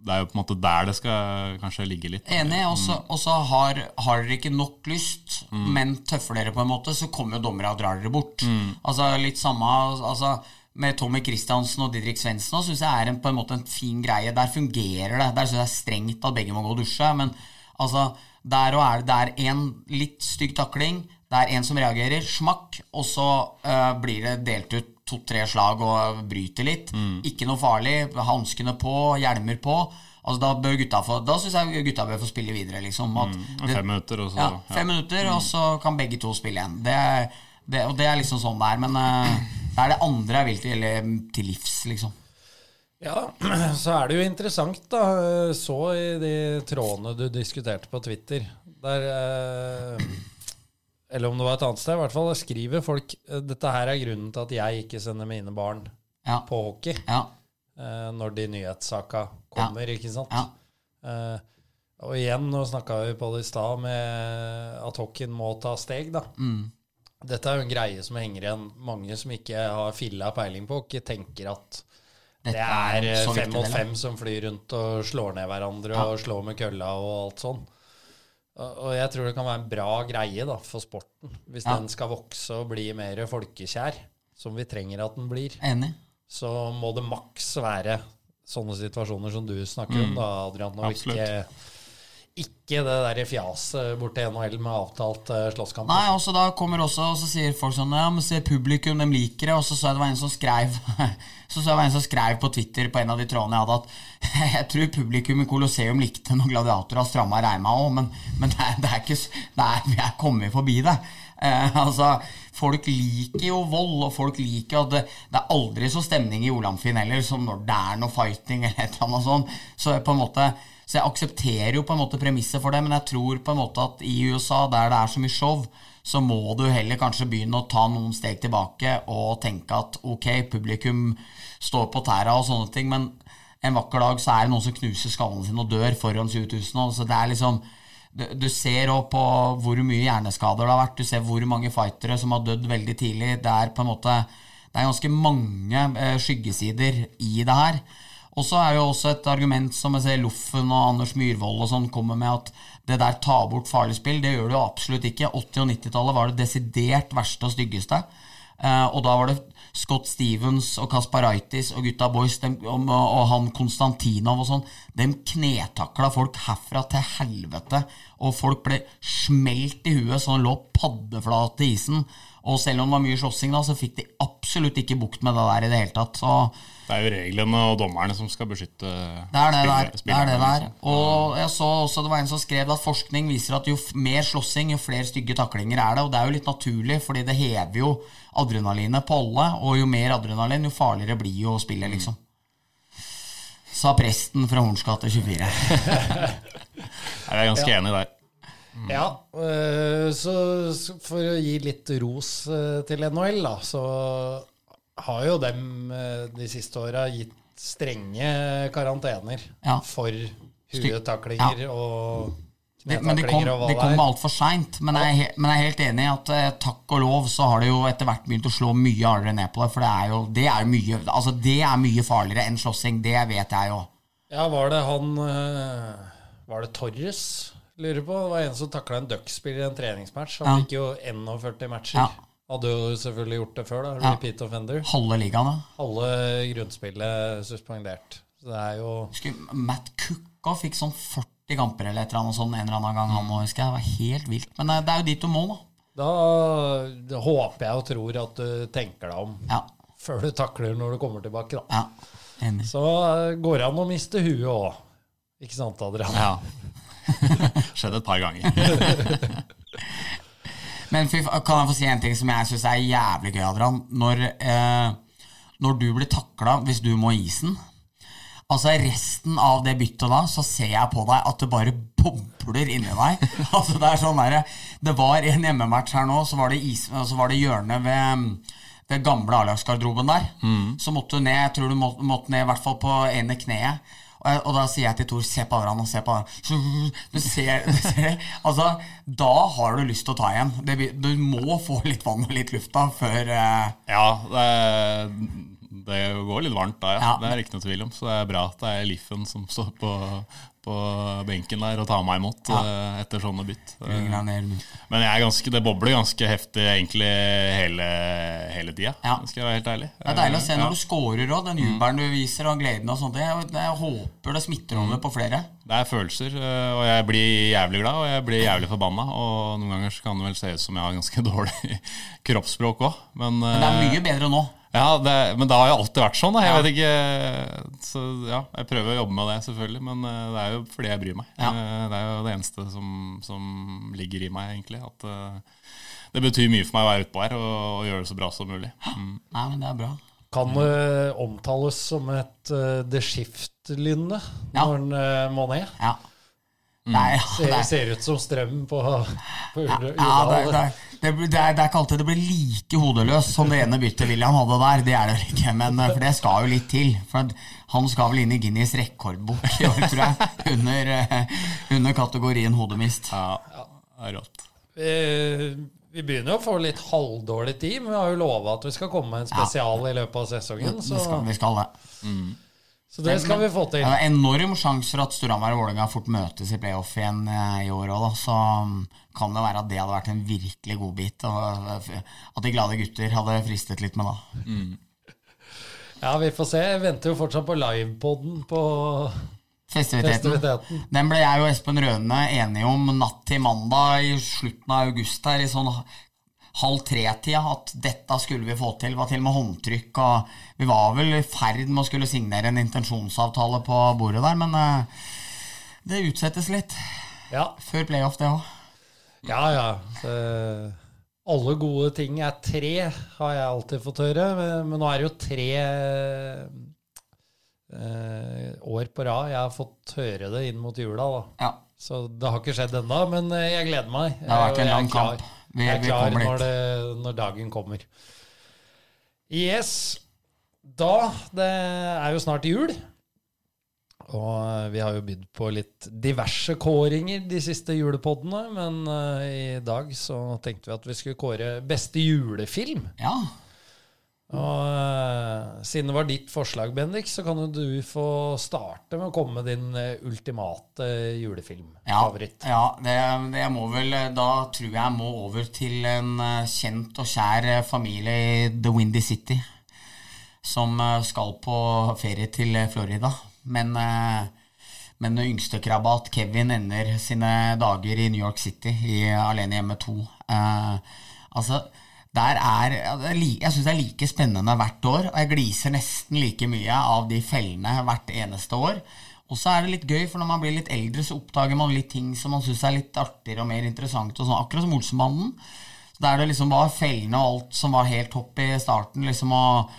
det er jo på en måte der det skal kanskje ligge litt. Enig. Og så har, har dere ikke nok lyst, men tøffer dere på en måte, så kommer jo dommere og drar dere bort. Altså Litt samme altså, med Tommy Christiansen og Didrik Svendsen syns jeg er en, på en måte en fin greie. Der fungerer det. Der syns jeg det er strengt at begge må gå og dusje. Men altså, der og er det, der er en litt stygg takling. Det er en som reagerer, smakk, og så uh, blir det delt ut to-tre slag og bryter litt. Ikke noe farlig. Hanskene på, hjelmer på. Altså Da bør gutta få Da syns jeg gutta bør få spille videre. Liksom, at det- Fem minutter, og så ja, ja. fem minutter, og så kan begge to spille igjen. Det, er- det, og det er liksom sånn det er. Men uh, det er det andre jeg vil til, eller, til livs, liksom. Ja, *clears throat* så er det jo interessant, da. Så i de trådene du diskuterte på Twitter, der eh, Eller om det var et annet sted, i hvert fall skriver folk eh, dette her er grunnen til at jeg ikke sender mine barn Ja. på hockey Ja. uh, når de nyhetssaka kommer, ikke sant? Ja. Eh, og igjen, nå snakka vi på det i stad, med at hockeyen må ta steg, da. Mm. Dette er jo en greie som henger igjen. Mange som ikke har filla peiling på hockey, tenker at det Dette er eh, fem mot fem som flyr rundt og slår ned hverandre Ja. og slår med kølla og alt sånn. Og jeg tror det kan være en bra greie da, for sporten, hvis Ja. den skal vokse og bli mer folkekjær, som vi trenger at den blir. Enig. Så må det maks være sånne situasjoner som du snakker om, da, Adrian. Og Absolutt. ikke, ikke det der fjaset bort til NHL med avtalt uh, slåsskamp. Nei, også da kommer også Og så sier folk sånn Ja, men se publikum, de liker det. Og så så jeg det var en som skrev *laughs* Så så jeg det var en som skrev på Twitter på en av de trådene jeg hadde, at *laughs* jeg tror publikum i Colosseum likte når gladiatorer stramma reima òg, men, men det, er, det er ikke det er, Vi er kommet forbi det. Eh, altså, Folk liker jo vold, og folk liker at det, det er aldri så stemning i Olamfin heller som når det er noe fighting eller et eller annet sånt. Så på en måte så jeg aksepterer jo på en måte premisset for det, men jeg tror på en måte at i USA, der det er så mye show, så må du heller kanskje begynne å ta noen steg tilbake og tenke at ok, publikum står på tæra og sånne ting, men en vakker dag så er det noen som knuser skallen sin og dør foran 20 000. Så det er liksom du, du ser òg på hvor mye hjerneskader det har vært. Du ser hvor mange fightere som har dødd veldig tidlig. Det er på en måte Det er ganske mange eh, skyggesider i det her. Og så er jo også et argument som jeg ser Loffen og Anders Myhrvold og sånn kommer med, at det der tar bort farlig spill. Det gjør det jo absolutt ikke. 80- og 90-tallet var det desidert verste og styggeste. Eh, og da var det Scott Stevens og Kasparaitis og gutta boys dem, og, og han Konstantinov og sånn. De knetakla folk herfra til helvete. Og folk ble smelt i huet så de lå paddeflate i isen. Og selv om det var mye slåssing, da, så fikk de absolutt ikke bukt med det der i det hele tatt. Så Det er jo reglene og dommerne som skal beskytte det er det der. spillerne. Det er det der. liksom. Og jeg så også det var en som skrev at forskning viser at jo mer slåssing, jo flere stygge taklinger er det. Og det er jo litt naturlig, fordi det hever jo adrenalinet på alle. Og jo mer adrenalin, jo farligere blir jo spillet, liksom. Sa presten fra Horns gate 24. *laughs* Jeg er ganske enig der. Ja, øh, så for å gi litt ros øh, til NHL, da, så har jo dem øh, de siste åra gitt strenge karantener Ja. for huetaklinger og Det, men det kom, det kom altfor seint. Men, jeg er men jeg er helt enig i at eh, takk og lov så har det jo etter hvert begynt å slå mye hardere ned på det. For det er jo det er mye, altså det er mye farligere enn slåssing. Det vet jeg jo. Ja, var det han øh, Var det Torres? Lurer på. Det var en som takla en Duck-spiller i en treningsmatch. Han Ja. fikk jo 41 matcher. Ja. Hadde jo selvfølgelig gjort det før, da. Ja. Offender. Halve ligaen, da. Halve grunnspillet suspendert. Så det er jo Husker Matt Cooka fikk sånn 40 kamper eller et eller annet sånn en eller annen gang. Han også, husker jeg. Det var helt vilt. Men eh, det er jo dit du må, da. Da håper jeg og tror at du tenker deg om Ja. før du takler når du kommer tilbake. da. ja. Så eh, går det an å miste huet òg. Ikke sant, Adrian? Ja. *laughs* Skjedd et par ganger. *laughs* Men kan jeg få si en ting som jeg syns er jævlig gøy, Adrian? Når, eh, når du blir takla hvis du må i isen Altså Resten av det byttet da, så ser jeg på deg at det bare bobler inni deg. *laughs* altså Det er sånn der, Det var en hjemmematch her nå, så var det, is, så var det hjørnet ved den gamle A-lagsgarderoben der. Så måtte du ned, jeg tror du må, måtte ned i hvert fall på ene kneet. Jeg- og da sier jeg til Tor se på hverandre, og se på hverandre. *laughs* Du ser, du ser Altså, da har du lyst til å ta igjen. Du må få litt vann og litt luft da før eh, Ja, det, det går litt varmt da, ja. Ja. Det er ikke noe tvil om. Så det er bra at det er Liffen som står på, på benken der og tar meg imot eh, etter sånne bytt. Men jeg er ganske, det bobler ganske heftig egentlig hele, hele tida, Ja. skal jeg være helt ærlig. Det er deilig å se når du scorer og den jubelen du viser og gleden og sånt. Jeg, jeg håper det smitter over på flere. Det er følelser, eh, og jeg blir jævlig glad og jeg blir jævlig forbanna. Og noen ganger kan det vel se ut som jeg har ganske *laughs* dårlig kroppsspråk òg. Men, Men det er eh, mye bedre nå. Ja, det, men det har jo alltid vært sånn. Da. Jeg Ja. vet ikke Så ja, jeg prøver å jobbe med det, selvfølgelig. Men eh, det er jo fordi jeg bryr meg. Ja. Eh, Det er jo det eneste som, som ligger i meg, egentlig. At eh, det betyr mye for meg å være utpå her og, og gjøre det så bra som mulig. Mm. Nei, men det er bra. Kan det omtales som et uh, The Shift-lynne Ja. når en uh, må ned? Ja. Nei, ja, Ser, er, ser ut som strøm på, på ja, Urdal. det, er, det, det, det, er, det er ikke alltid det blir like hodeløst som det ene byttet William hadde der. Det er det ikke, men eh, for det skal jo litt til. For han skal vel inn i Guinness rekordbok i år, tror jeg. *laughs* Under, eh, under kategorien hodemist. Ja, rått. Vi, vi begynner jo å få litt halvdårlig tid, men vi har jo lova at vi skal komme med en spesial i løpet av sesongen. Så, Vi skal, vi skal det. Så det skal vi få til. Det er enorm sjanse for at Storhamar og Vålerenga fort møtes i playoff igjen eh, i år òg. Så mm, kan det være at det hadde vært en virkelig godbit. Eh, at de glade gutter hadde fristet litt med da. *laughs* Ja, vi får se. Jeg venter jo fortsatt på livepoden på Festiviteten. festiviteten. Den ble jeg og Espen Røne enige om natt til mandag i slutten av august her, i sånn halv tre-tida, at dette skulle vi få til. Det var til og med håndtrykk, og vi var vel i ferd med å skulle signere en intensjonsavtale på bordet der, men eh, det utsettes litt. Ja, Før playoff, det òg. ja. ja. Eh, alle gode ting er tre, har jeg alltid fått høre. Men, men nå er det jo tre eh, år på rad jeg har fått høre det inn mot jula. da. Ja. Så det har ikke skjedd ennå, men eh, jeg gleder meg. Det har vært en lang kamp. Vi- jeg er klar når, det, når dagen kommer. Yes. Da Det er jo snart jul. Og eh, vi har jo bydd på litt diverse kåringer de siste julepoddene, men uh, i dag så tenkte vi at vi skulle kåre beste julefilm. ja. Og eh, siden det var ditt forslag, Bendik, så kan jo du få starte med å komme med din eh, ultimate Ja, julefilmfavoritt. ja det, det må vel Da tror jeg jeg må over til en eh, kjent og kjær eh, familie i The Windy City. Som eh, skal på ferie til eh, Florida. Men, eh, men yngstekrabat Kevin, ender sine dager i New York City, i Alene hjemme 2. Eh, altså der er, Jeg syns det er like spennende hvert år, og jeg gliser nesten like mye av de fellene hvert eneste år. Og så er det litt gøy, for når man blir litt eldre, så oppdager man litt ting som man syns er litt artigere og mer interessant. Og sånn, akkurat som Olsenbanden. Der det liksom var fellene og alt som var helt topp i starten. liksom og,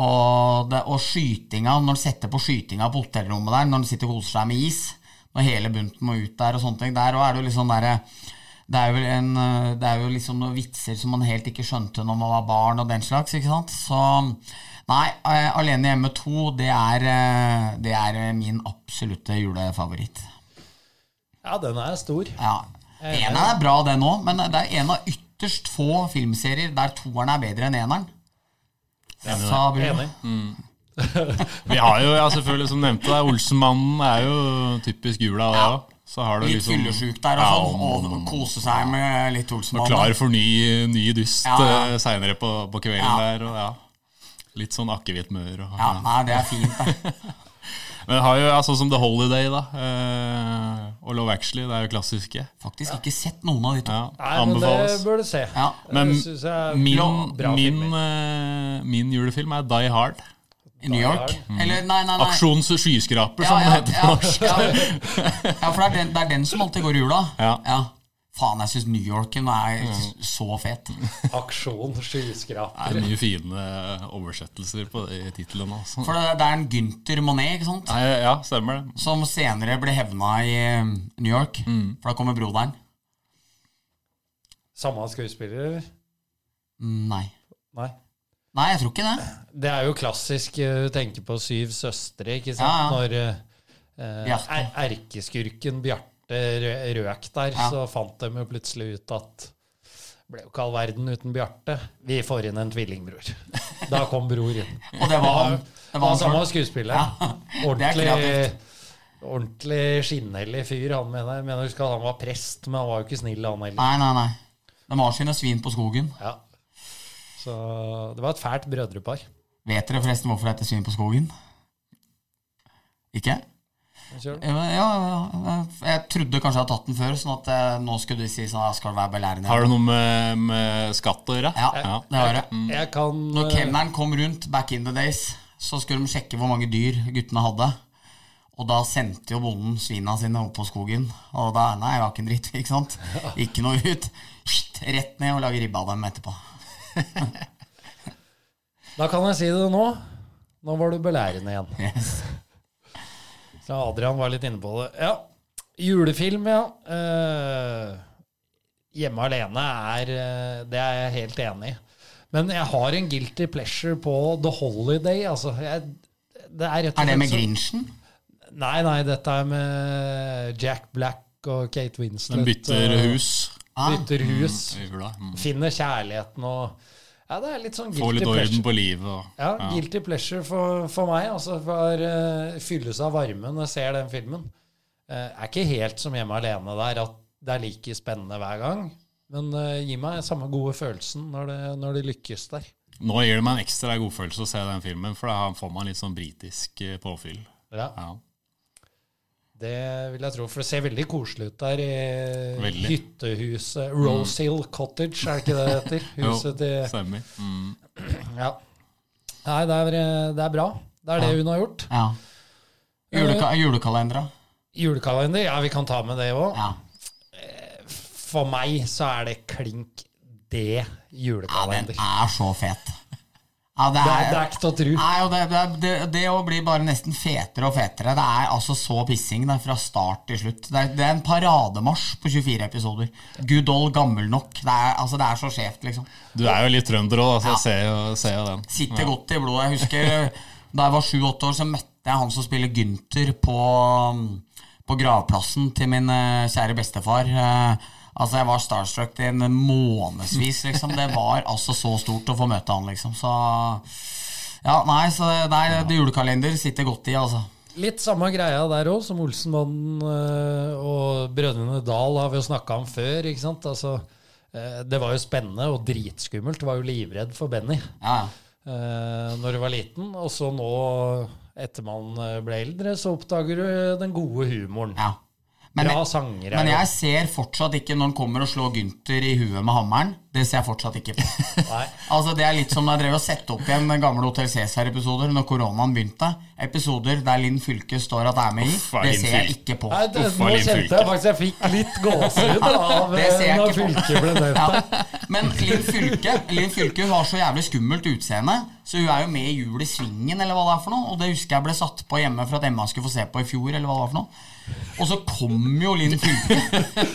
og, det, og skytinga, når du setter på skytinga på hotellrommet der, når du sitter og koser deg med is, når hele bunten må ut der og sånne ting, der òg er det jo liksom derre det er, jo en, eh, det er jo liksom noen vitser som man helt ikke skjønte når man var barn, og den slags. ikke sant? Så nei, eh, Alene hjemme 2, det er, eh, det er min absolutte julefavoritt. Ja, den er stor. Ja. Eneren er bra, den òg, men det er en av ytterst få filmserier der toeren er bedre enn eneren. Sa Bruno. Enig. *laughs* Vi har jo, ja, selvfølgelig, som nevnte, det, Olsenmannen er jo typisk jula, òg. Så har du Litt liksom fyllesyk der og Ja, sånn, og kose seg med litt Og klar for ny, ny dyst Ja, ja. ja, seinere på, på kvelden Ja. der. Og, ja. Litt sånn akevittmør. Og, Ja, nei, det er fint, det. *laughs* Men har jo ja, sånn som The Holiday da eh, og Love Actually. Det er jo klassiske. Faktisk ikke sett noen av de to. Ja, Nei, men det bør du se. Ja. Men er min, min, eh, min julefilm er Die Hard. I New York? Mm. Eller nei, nei, nei. Aksjons skyskraper, Ja, som ja, det heter på ja, norsk. ja. ja, for det er, den, det er den som alltid går i jula. Ja. Faen, jeg syns New Yorken er så fet. Aksjon, Det er mye fine oversettelser på de titlene. Altså. For det, det er en Gynter Monet ikke sant? Nei, ja, stemmer det. som senere ble hevna i eh, New York. For da kommer broderen. Samme skuespiller, eller? Nei. Nei. Nei, jeg tror ikke det. Det er jo klassisk å tenke på Syv søstre, ikke sant? Ja, ja. Når eh, er- erkeskurken Bjarte røk der, Ja. så fant de jo plutselig ut at ble jo ikke all verden uten Bjarte. Vi får inn en tvillingbror. *laughs* Da kom bror inn. Og det var han. Det var han samme var skuespiller. *laughs* Er Ordentlig, ordentlig skinnhellig fyr. Han mener, jeg mener husk at han var prest, men han var jo ikke snill, han heller. Nei, nei, nei. De har sine svin på skogen. Ja. Så det var et fælt brødrepar. Vet dere forresten hvorfor det heter svin på skogen? Ikke? Ja, ja, ja. Jeg trodde kanskje jeg hadde tatt den før, sånn at jeg, nå skulle du si sånn «Ja, Skal være belærende? Har det noe med, med skatt å gjøre? Ja, det har det. Jeg kan Når eh, kemneren kom rundt back in the days, så skulle de sjekke hvor mange dyr guttene hadde. Og da sendte jo bonden svina sine opp på skogen. Og da Nei, det var ikke en dritt, ikke sant? *laughs* Ikke noe ut. Rett ned og lage ribbe av dem etterpå. Da kan jeg si det nå. Nå var du belærende igjen. Yes. Så Adrian var litt inne på det. Ja. Julefilm, ja. Eh, hjemme alene er eh, Det er jeg helt enig i. Men jeg har en guilty pleasure på The Holiday. Altså, jeg, det er, Er det med så- Grinchen? Nei, nei, dette er med Jack Black og Kate Winslet. Den bytter hus Ah, Bytter hus. i. Mm. Finner kjærligheten og Ja, det er litt sånn guilty Få guilty litt pleasure. orden på livet. Og, Ja, guilty pleasure for, for meg. Altså for uh, fylles av varme når jeg ser den filmen. Uh, er ikke helt som hjemme alene der, at det er like spennende hver gang. Men uh, gi meg samme gode følelsen når det, når det lykkes der. Nå gir det meg en ekstra godfølelse å se den filmen, for da får man litt sånn britisk påfyll. Ja, Ja. Det vil jeg tro, for det ser veldig koselig ut der i Veldig. hyttehuset. Rose Hill Cottage, er det ikke det det heter? *laughs* Huset til stemmer. Mm. *clears throat* Ja. Nei, det er, eh, det er bra. Det er det hun har gjort. Ja. Juleka julekalendera? Julekalender, ja, vi kan ta med det òg. Ja. For meg så er det klink det ja, den er så fet. Ja, det Det er, er, det er ikke til å tro. Nei, og det, det, det, det å bli bare nesten fetere og fetere, det er altså så pissing det er fra start til slutt. Det er, det er en parademarsj på 24 episoder. Good old gammel nok. Det er, altså, det er så skjevt, liksom. Du er jo litt trønder òg, så Ja. jeg ser jo, den. Sitter godt i blodet. Jeg husker *laughs* da jeg var sju-åtte år, så møtte jeg han som spiller Gynter på, på gravplassen til min eh, kjære bestefar. Eh, Altså, jeg var starstruck i en månedsvis, liksom. Det var altså så stort å få møte han, liksom. Så Ja, nei, så nei, det julekalender sitter godt i, altså. Litt samme greia der òg, som Olsenmannen øh, og Brødrene Dal har vi jo snakka om før. ikke sant? Altså, eh, det var jo spennende og dritskummelt. Var jo livredd for Benny Ja, uh, når du var liten. Og så nå, etter man eh, ble eldre, så oppdager du den gode humoren. ja. Men, Bra sanger. er men jeg ser fortsatt ikke når han kommer og slår Gynter i huet med hammeren. Det ser jeg fortsatt ikke på. *laughs* Altså Det er litt som da jeg drev og sette opp igjen gamle Hotell Cæsar-episoder når koronaen begynte. Episoder der Linn Fylke står at det er med i. Det ser jeg ikke på. Nei, det, Uff, nå kjente jeg faktisk jeg fikk litt gåsehud *laughs* av Det ser jeg eh, når Fylke ble nevnt. *laughs* Ja. Men Linn Fylke Linn Fylke har så jævlig skummelt utseende, så hun er jo med i Jul i Svingen, eller hva det er for noe. Og det husker jeg ble satt på hjemme for at Emma skulle få se på i fjor, eller hva det var for noe. Og så kom jo Linn Fylke,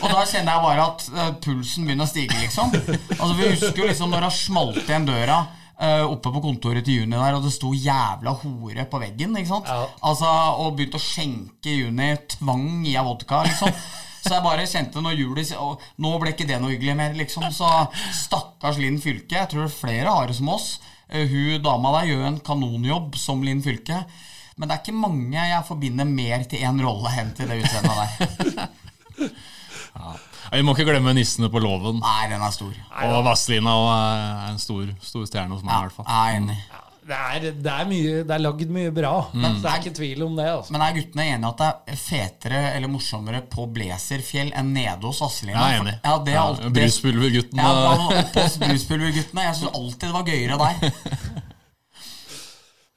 og da kjenner jeg bare at eh, pulsen begynner å stige, liksom. Altså Vi husker jo liksom når hun smalt igjen døra eh, oppe på kontoret til Juni der, og det sto 'jævla hore' på veggen. ikke sant? Ja. Altså, Og begynte å skjenke Juni tvang i av vodka, liksom. Så jeg bare kjente når juli Nå ble ikke det noe hyggelig mer, liksom. Så stakkars Linn Fylke. Jeg tror flere har det som oss. Eh, Hun dama der gjør en kanonjobb som Linn Fylke. Men det er ikke mange jeg forbinder mer til én rolle enn til det utseendet der. *laughs* Ja, Vi må ikke glemme nissene på låven. Nei, den er stor. Og Vazelina er en stor, stor stjerne hos meg, i hvert fall. Jeg er enig. Det er, det er, mye, det er lagd mye bra. Men det er ikke tvil om det. altså. Men er guttene enige at det er fetere eller morsommere på Blazerfjell enn nede hos Vazelina? Jeg er enig. Ja, det er Ja, Bruspulverguttene. Bruspulvergutten. Ja, og- oppe Bruspulverguttene. Jeg syns alltid det var gøyere der. *laughs*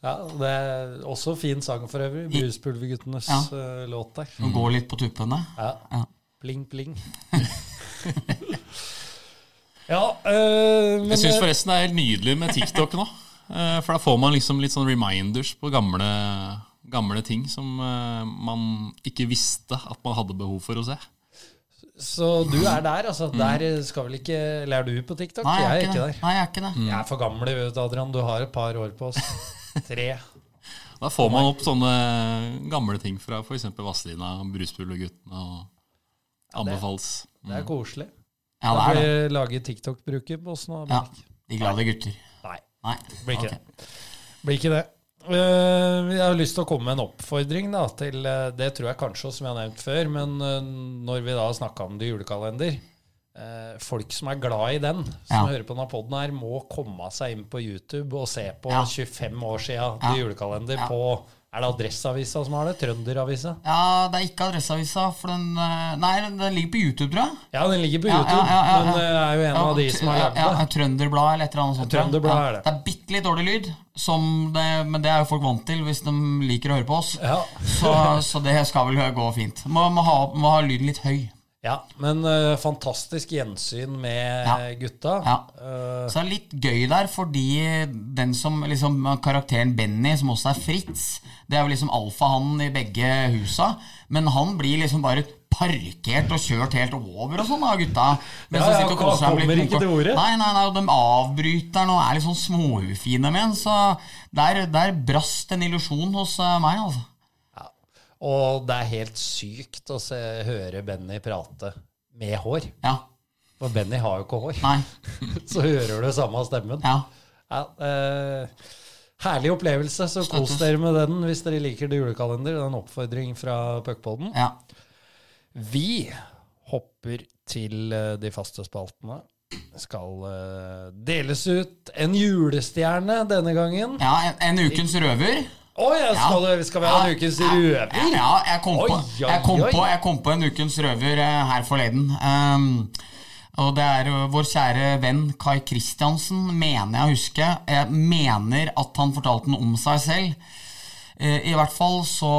Ja, Det er også fin sang for øvrig. Bruspulverguttenes Ja. eh, låt der. Som går litt på tuppene. Ja. Ja. Pling, pling. *laughs* ja, øh, men Jeg syns forresten det er helt nydelig med TikTok nå. Eh, For da får man liksom litt sånn reminders på gamle, gamle ting som man ikke visste at man hadde behov for å se. Så du er der, altså. Der skal vel ikke Eller er du på TikTok? Mm. Nei, jeg er ikke ikke der. Nei, jeg er ikke det. Jeg er for gammel, vet du, Adrian. Du har et par år på oss. *laughs* Tre. Da får man opp sånne gamle ting fra f.eks. Vazelina, Bruspulverguttene og anbefales. Det er koselig. Ja, det er det. det laget TikTok-bruker på oss nå. Ja. De glade gutter. Nei, Nei. blir ikke okay. det. Blir ikke det. Eh, jeg har lyst til å komme med en oppfordring da, til eh, Det tror jeg kanskje som jeg har nevnt før, men eh, når vi da snakka om det i julekalender Folk som er glad i den, som Ja. hører på denne poden her, må komme seg inn på YouTube og se på Ja. 25 år sia Ja. til julekalender på Er det Adresseavisa som har det? Trønderavisa? Ja, det er ikke Adresseavisa, for den eh, Nei, den ligger på YouTube, tror jeg. Ja, den ligger på YouTube, men det er jo en av de som har lagd det. ja, Trønderbladet eller et eller annet sånt. Trønderblad er det. Det er bitte litt dårlig lyd, som det, men det er jo folk vant til hvis de liker å høre på oss. Ja. Så, så det skal vel gå fint. Må, må, ha, må ha lyden litt høy. Ja, men uh, fantastisk gjensyn med Ja. gutta. Ja. Uh, Så det er litt gøy der, fordi den som liksom Karakteren Benny, som også er Fritz, det er jo liksom alfahannen i begge husa. Men han blir liksom bare parkert og kjørt helt over og sånn av gutta. Mens Ja, ja, sitter og koser seg kommer ikke til ordet. Nei, nei, nei, og de avbryter den og er litt sånn småufine med den. Så der, der brast en illusjon hos eh, meg, altså. Og det er helt sykt å se, høre Benny prate med hår. Ja. For Benny har jo ikke hår. Nei. *laughs* Så hører du samme stemmen. Ja. Ja, eh, herlig opplevelse, så kos dere med den hvis dere liker det julekalender. Det er en oppfordring fra Puckpodden. ja. Vi hopper til eh, de faste spaltene. Skal eh, deles ut en julestjerne denne gangen. ja en, en ukens røver. Å ja, skal, det, skal vi ha en ukens røver? Ja, jeg kom, på, jeg, kom på, jeg kom på en ukens røver eh, her forleden. Um, og det er vår kjære venn Kai Kristiansen, mener jeg å huske. Jeg mener at han fortalte den om seg selv. Eh, I hvert fall så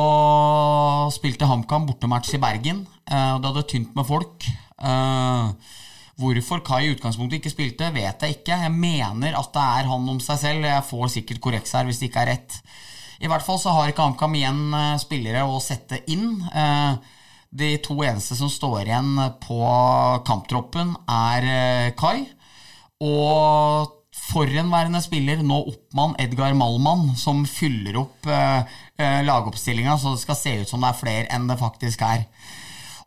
spilte HamKam bortematch i Bergen, eh, og det hadde tynt med folk. Eh, Hvorfor Kai i utgangspunktet ikke spilte, vet jeg ikke. Jeg mener at det er han om seg selv. Jeg får sikkert korreks her hvis det ikke er rett. I hvert fall så har ikke HamKam igjen eh, spillere å sette inn. Eh, De to eneste som står igjen på kamptroppen, er eh, Kai. Og forhenværende spiller, nå oppmann Edgar Malmann, som fyller opp lagoppstillinga så det skal se ut som det er flere enn det faktisk er.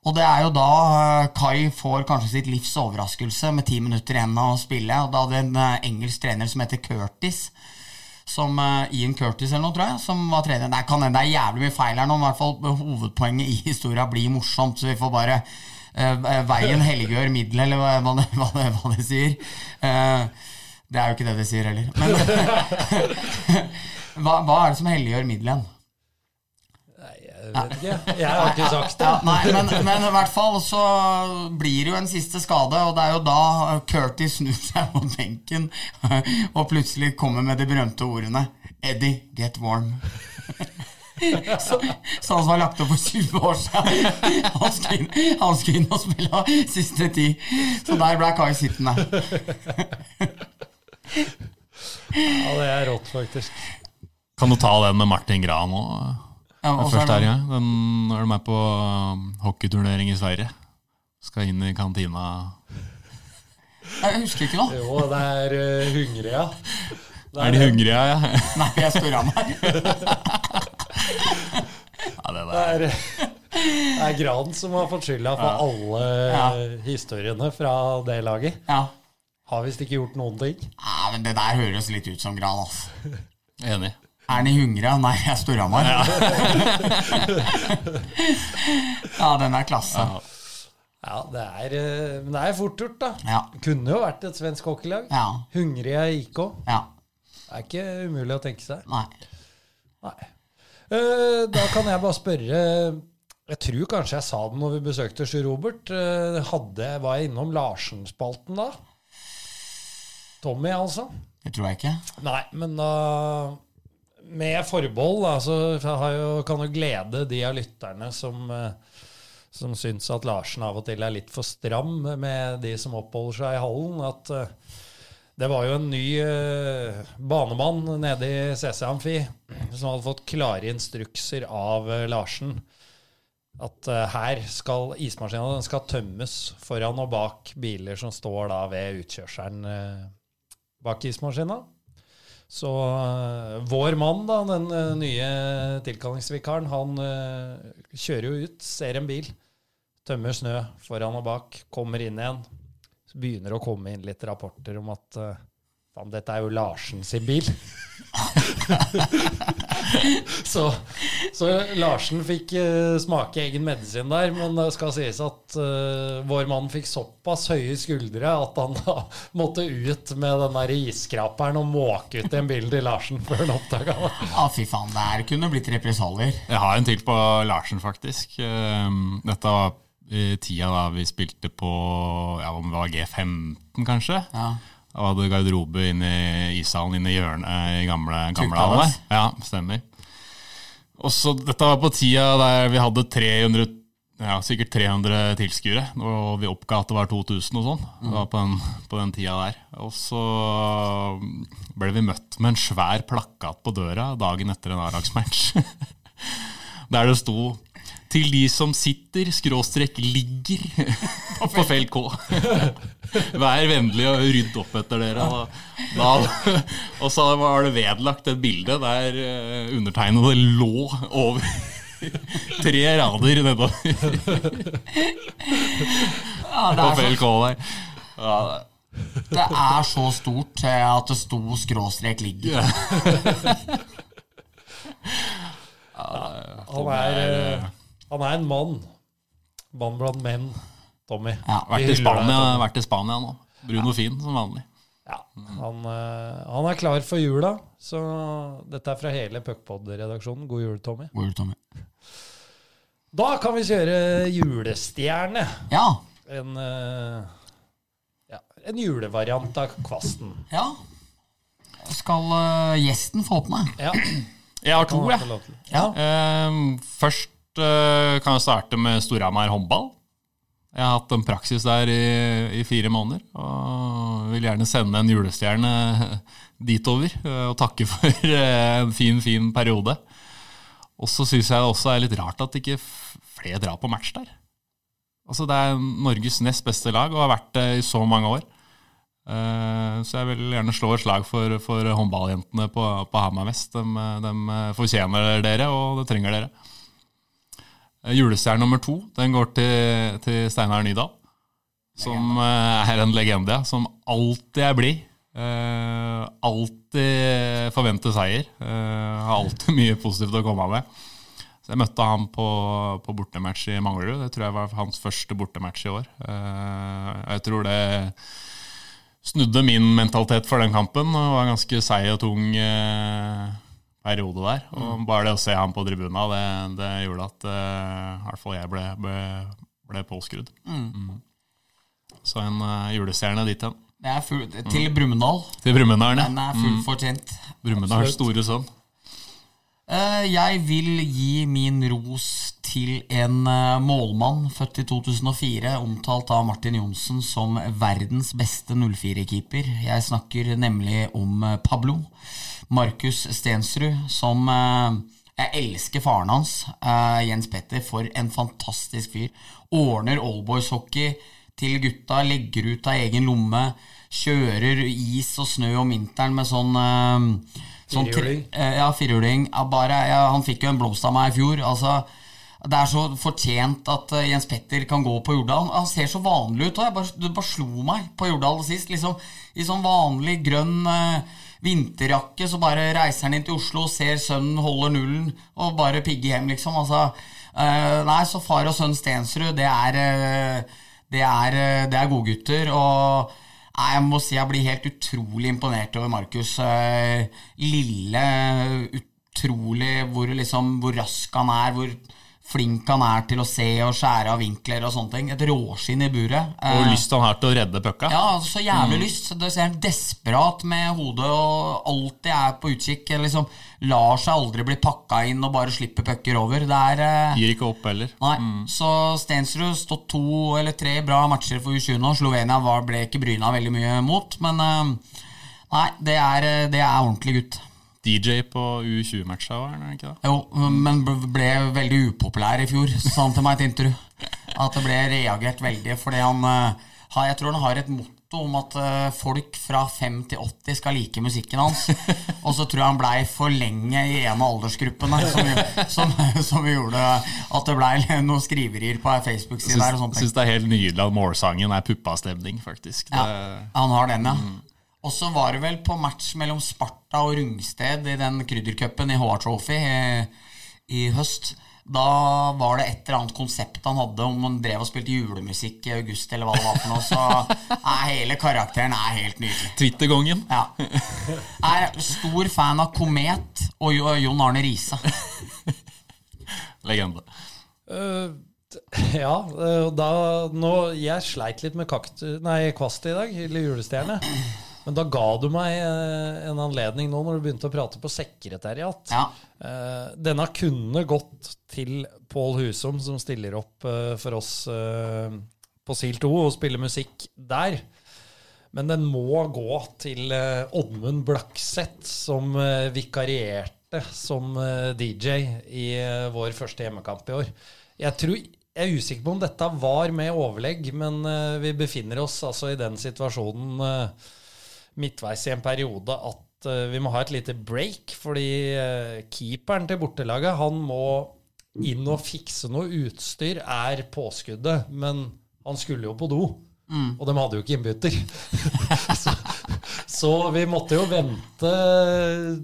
Og det er jo da Kai får kanskje sitt livs overraskelse med ti minutter igjen å spille. Og da hadde en engelsk trener som heter Curtis, som eh, Ian Curtis eller noe, tror jeg, som var trener. Det kan hende det er jævlig mye feil her nå, men i hvert fall hovedpoenget i *laughs* historia blir morsomt, så vi får bare uh, Veien helliggjør middelet, eller hva, hva, hva, det- hva det sier. Uh, det er jo ikke det det sier heller. Men *laughs* hva, er det som helliggjør middelet? Vet ikke. Jeg har ikke sagt det. Ja, nei, men, men i hvert fall så blir det jo en siste skade, og det er jo da Curtis snur seg på benken og plutselig kommer med de berømte ordene Eddie, get warm. Så, så han som var lagt opp for 20 år siden, han skulle inn, han skulle inn og spille siste ti. Så der ble Kai sittende. Ja, det er rått, faktisk. Kan du ta den med Martin Gran nå? Ja, og så er Først det- her, ja. Den er du med på um, hockeyturnering i Sverige. Skal inn i kantina. Jeg husker ikke noe. Jo, det er uh, hungrig, ja. Det Er de hungrige, ja? Nei, jeg spør av meg. *laughs* ja det Det er, det er Gran som har fått skylda for alle Ja. historiene fra det laget. Ja. Har visst ikke gjort noen ting. Nei, men det der høres litt ut som Gran, altså. Enig. Er de hungra? Nei, jeg er Storhamar. *laughs* Ja. den er klasse. Ja, det er, eh, men det er fort gjort, da. Ja. Kunne jo vært et svensk hockeylag. Ja. Hungrige IK. ja. Det er ikke umulig å tenke seg. Nei. Nei. Eh, Da kan jeg bare spørre Jeg tror kanskje jeg sa det når vi besøkte Sjur Robert. Eh, Hadde, var jeg innom Larsen-spalten da? Tommy, altså? Det tror jeg ikke. Nei, men da med forbehold, da, så jo, kan jo glede de av lytterne som, eh, som syns at Larsen av og til er litt for stram med de som oppholder seg i hallen. At eh, det var jo en ny eh, banemann nede i CC Amfi som hadde fått klare instrukser av Larsen. At her skal ismaskina skal tømmes foran og bak biler som står da ved utkjørselen bak ismaskina. Så øh, vår mann, da, den øh, nye tilkallingsvikaren, han øh, kjører jo ut, ser en bil, tømmer snø foran og bak, kommer inn igjen. Så begynner å komme inn litt rapporter om at faen, dette er jo Larsen sin bil. *laughs* så, så Larsen fikk uh, smake egen medisin der, men det skal sies at uh, vår mann fikk såpass høye skuldre at han *laughs* da måtte ut med den der isskraperen og måke ut en bil til Larsen før han oppdaga det. Ja, fy faen, det her kunne blitt represalier. Jeg har en til på Larsen, faktisk. Ehm, Dette var i tida da vi spilte på ja, om det var G15, kanskje. Ja. Og hadde garderobe inne i ishallen inne i hjørnet i gamle, gamle hall der. Ja, stemmer. Og så Dette var på tida der vi hadde 300, ja, sikkert 300 tilskuere. Og vi oppga at det var 2000 og sånn. Det var på den, på den tida der. Og så ble vi møtt med en svær plakat på døra dagen etter en A-lagsmatch. *laughs* der det sto 'Til de som sitter, skråstrek ligger *laughs* på felt K'. Vær vennlig og rydd opp etter dere. Da, da, og så var det vedlagt et bilde der eh, undertegnede lå over *laughs* tre rader nedover Ja, det, på er felt K der. Ja, det er så stort at det sto skråstrek ligger. Han *laughs* er, han er en mann. Mann blant menn, Tommy. Ja, vært, i Spania, deg, vært i Spania nå. Bruno Fin som vanlig. Ja, han, øh, han er klar for jula, så dette er fra hele Puckpod-redaksjonen. God jul, Tommy. God jul, Tommy? Da kan vi kjøre julestjerne. Ja. En, øh, ja, en julevariant av Kvasten. ja. Skal eh, gjesten få åpne? Ja, Jeg har to, jeg. Ja. Ja. Uh, først eh, kan jeg starte med Storhamar håndball. Jeg har hatt en praksis der i, i fire måneder, og vil gjerne sende en julestjerne *laughs* ditover eh, og takke for *laughs* eh, en fin, fin periode. Og så syns jeg det også er litt rart at ikke flere drar på match der. Altså Det er Norges nest beste lag og har vært det i så mange år. Eh, Så jeg vil gjerne slå et slag for, for håndballjentene på, på Hamar Vest. De, de fortjener dere, og det trenger dere. Eh, Julestjerne nummer to den går til, til Steinar Nydal. Som eh, er en legende, som alltid er blid. Eh, alltid forventer seier. Eh, har alltid *laughs* mye positivt å komme med. Så Jeg møtte ham på, på bortematch i Manglerud. Det tror jeg var hans første bortematch i år. Eh, jeg tror det snudde min mentalitet for den kampen. og var ganske seig og tung eh, periode der. Og bare det å se ham på tribuna, det, det gjorde at eh, i hvert fall jeg ble, ble, ble påskrudd. Mm. Så en uh, julestjerne dit hen. Til Brumunddal. Til Brumunddal, Den er fullt fortjent. Brumunddals store sønn. Uh, Jeg vil gi min ros til en uh, målmann født i 2004, omtalt av Martin Johnsen som verdens beste 04-keeper. Jeg snakker nemlig om Pablo. Markus Stensrud, som eh, Jeg elsker faren hans, eh, Jens Petter, for en fantastisk fyr. Ordner allboys hockey til gutta, legger ut av egen lomme, kjører is og snø om vinteren med sånn eh, Sånn Ja, firhjuling. Ja, han fikk jo en blomst av meg i fjor. Altså, det er så fortjent at Jens Petter kan gå på Jordal. Han, han ser så vanlig ut. Og jeg bare, det bare slo meg på Jordal sist. Liksom, I sånn vanlig grønn eh, vinterjakke så bare reiser han inn til Oslo, ser sønnen holder nullen og bare pigger hjem, liksom. Altså, uh, nei, så far og sønn Stensrud, det er eh, det er, eh, det er godgutter. Og nei, jeg må si jeg blir helt utrolig imponert over Markus. Lille, utrolig hvor, liksom, hvor rask han er, hvor flink han er til å se og skjære av vinkler og sånne ting. Et råskinn i buret. Og Eh, lyst han har til å redde pucka. ja, altså, så jævlig lyst. Det ser han desperat med hodet og alltid er på utkikk. Liksom Lar seg aldri bli pakka inn og bare slipper pucker over. Det er eh, Gir ikke opp heller. Nei, så Stensrud stått to eller tre bra matcher for U20 nå. Slovenia var, ble ikke bryna veldig mye mot, men eh, Nei, det er, det er ordentlig gutt. DJ på U20-matcha, var han er ikke det? Jo, men ble veldig upopulær i fjor, sa han til meg i et intervju. At det ble reagert veldig, fordi han eh, Jeg tror han har et motto om at eh, folk fra 5 til 80 skal like musikken hans. *laughs* Og så tror jeg han blei for lenge i en av aldersgruppene, som, som, som gjorde at det blei noen skriverier på Facebook-siden ting. Syns det er helt nydelig at målsangen er puppastemning, faktisk. Det, Ja, han har den, ja. Og så var det vel på match mellom Sparta og Rungsted i den kryddercupen i HR Trophy i, i høst. Da var det et eller annet konsept han hadde om han drev og spilte julemusikk i august, eller hva det var for noe. Så nei, hele karakteren er helt nydelig. Twittergongen. Ja. Er stor fan av Komet og Jon Arne Riise. Legende. Uh, ja, eh, da nå, Jeg sleit litt med kaktus, nei, kvast i dag, eller julestjerne. Men da ga du meg eh, en anledning nå når du begynte å prate på sekretariat. Ja. Eh, denne kunne gått til Pål Husom, som stiller opp eh, for oss på SIL 2 og spiller musikk der. Men den må gå til Oddmund Blakseth, som vikarierte som DJ i vår første hjemmekamp i år. Jeg, tror, jeg er usikker på om dette var med overlegg, men vi befinner oss altså i den situasjonen eh, midtveis i en periode at uh, vi må ha et lite break, fordi uh, keeperen til bortelaget han må inn og fikse noe utstyr, er påskuddet, men han skulle jo på do. Og de hadde jo ikke innbytter. *laughs* så, så vi måtte jo vente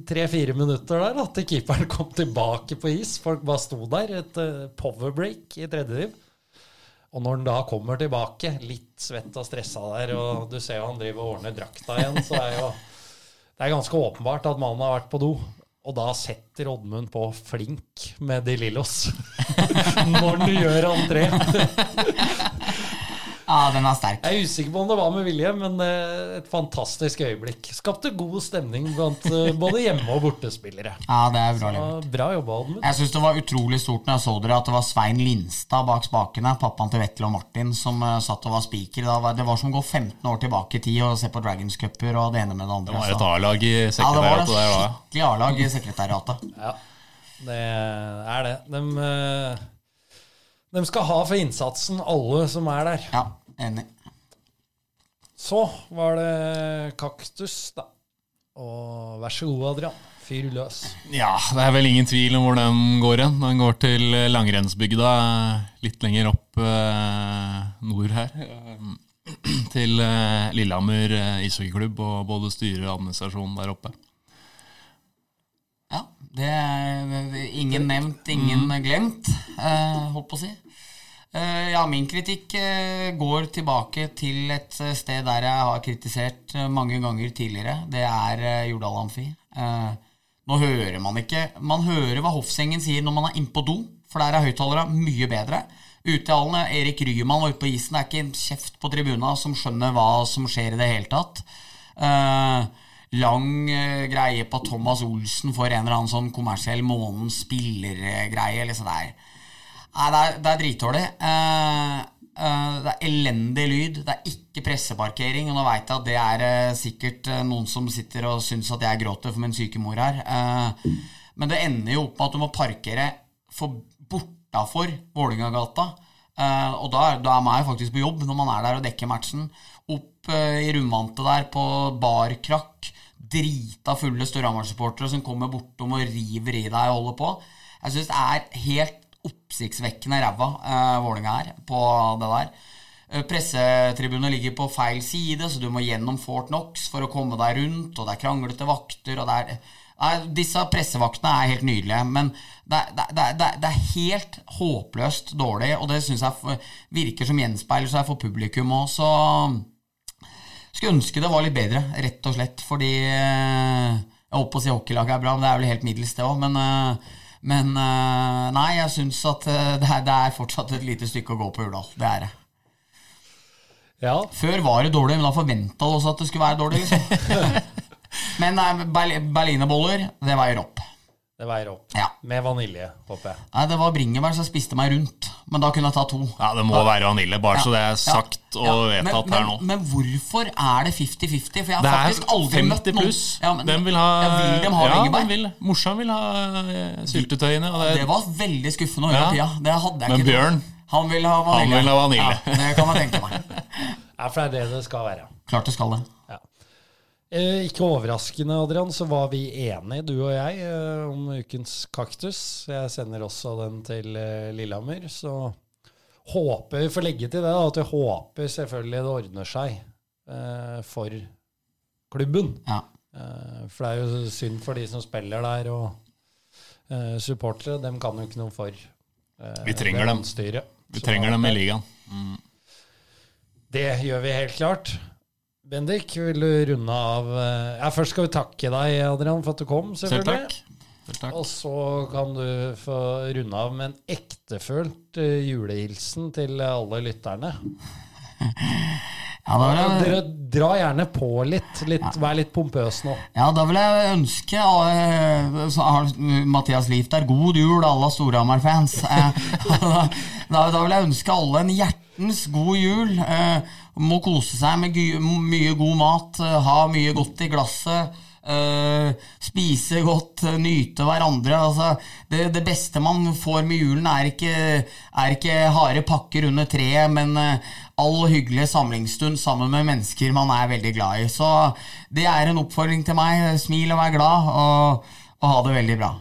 tre-fire minutter der da, til keeperen kom tilbake på is. Folk bare sto der. Et uh, powerbreak i tredje div. Og når han da kommer tilbake, litt svett og stressa der, og du ser jo han driver og ordner drakta igjen, så er jo det er ganske åpenbart at mannen har vært på do. Og da setter Oddmund på flink med De Lillos. *laughs* når han gjør entré. Ja, den er sterk. Jeg er usikker på om det var med vilje, men eh, et fantastisk øyeblikk. Skapte god stemning blant eh, både hjemme- og bortespillere. Ja, det er bra levert. bra jobba, Oddmund. Jeg syns det var utrolig stort når jeg så dere at det var Svein Lindstad bak spakene, pappaen til Vettel og Martin, som eh, satt og var spiker. Det var som å gå 15 år tilbake i tid og se på Dragons Cuper og det ene med det andre. Det var et så- A-lag i ja, det var sekretariatet da. skikkelig A-lag i sekretariatet. Ja, det er det. De, de skal ha for innsatsen, alle som er der. Ja, enig. Så var det kaktus, da. Og vær så god, Adrian. Fyr løs. Ja, det er vel ingen tvil om hvor den går hen. Den går til langrennsbygda litt lenger opp eh, nord her. Eh, *clears throat* til eh, Lillehammer eh, ishockeyklubb og både styre og administrasjon der oppe. Det er ingen nevnt, ingen glemt, eh, holdt på å si. Eh, ja, min kritikk eh, går tilbake til et sted der jeg har kritisert mange ganger tidligere. Det er Jordal Amfi. Eh, nå hører man ikke Man hører hva Hoffsengen sier når man er inne på do, for der er høyttalerne mye bedre. Ute i hallen er Erik Ryman var ute på isen. Det er ikke en kjeft på tribuna som skjønner hva som skjer i det hele tatt. Eh, lang uh, greie på Thomas Olsen for en eller annen sånn kommersiell månedens spillergreie. Liksom. Nei, det er, det er dritdårlig. Uh, uh, det er elendig lyd. Det er ikke presseparkering. Og nå veit jeg at det er eh, sikkert eh, noen som sitter og syns at jeg gråter for min syke mor her. Eh, men det ender jo opp med at du må parkere for bortafor Vålingagata. Eh, og da, da er man jo faktisk på jobb når man er der og dekker matchen. Opp eh, i rundvantet der på barkrakk. Drita fulle Storhamar-supportere som kommer bortom og river i deg og holder på. Jeg syns det er helt oppsiktsvekkende ræva eh, Vålinga er på det der. Eh, Pressetribunet ligger på feil side, så du må gjennom Fort Knox for å komme deg rundt, og det er kranglete vakter, og det er Nei, disse pressevaktene er helt nydelige, men det, det, det, det, er helt håpløst dårlig, og det syns jeg virker som gjenspeiler seg for publikum òg, så skulle ønske det var litt bedre, rett og slett, fordi eh, Jeg holdt på å si hockeylaget er bra, men det er vel helt middels, det òg. Men, eh, Men eh, nei, jeg syns at det, er, det er fortsatt et lite stykke å gå på Urdal. Det er det. Ja, Før var det dårlig, men da forventa du også at det skulle være dårlig. liksom. *laughs* men nei, berlinerboller, det veier opp. det veier opp. Ja. Med vanilje, håper jeg. Nei, Det var bringebær som spiste meg rundt, men da kunne jeg ta to. Ja, det må være vanilje, bare så det er sagt og Ja. vedtatt men, her nå. Men, men hvorfor er det 50-50? For jeg har Det faktisk aldri møtt 50 noen pluss. Ja, men, Den vil ha ja, vil de ha Ja, vil. Morsan vil ha eh, syltetøyene. Og det, Det var veldig skuffende å høre Ja. tida. Det hadde jeg Men ikke Bjørn, Han vil ha vanilje. Han vil ha vanilje. Ja, det kan man tenke meg. *laughs* Ja, for det er det det skal være. Klart det skal det. Ja. Eh, ikke overraskende, Adrian, så var vi enige, du og jeg, eh, om ukens kaktus. Jeg sender også den til eh, Lillehammer. Så håper vi får legge til det, da, at vi håper selvfølgelig det ordner seg eh, for klubben. Ja. Eh, for det er jo synd for de som spiller der, og eh, supportere. Dem kan jo ikke noe for. Vi trenger dem. vi trenger dem i ligaen. ligaen. Det gjør vi helt klart. Bendik, vil du runde av Ja, Først skal vi takke deg, Adrian, for at du kom. Selv selvfølgelig. takk. Selv takk. Og så kan du få runde av med en ektefølt eh, julehilsen til alle lytterne. *laughs* Ja, da vil jeg, dra gjerne på litt. litt Vær litt pompøs nå. ja, da vil jeg ønske uh, Mathias Lief der god jul, alle Storhamar-fans. Eh, *laughs* da, da vil jeg ønske alle en hjertens god jul. Eh, må kose seg med mye god mat, eh, ha mye godt i glasset. Uh, spise godt, eh, nyte hverandre. Altså, det, det beste man får med julen, er ikke, er ikke harde pakker under treet, men uh, all hyggelig samlingsstund sammen med mennesker man er veldig glad i. Så det er en oppfordring til meg. Smil og vær glad, og, og ha det veldig bra.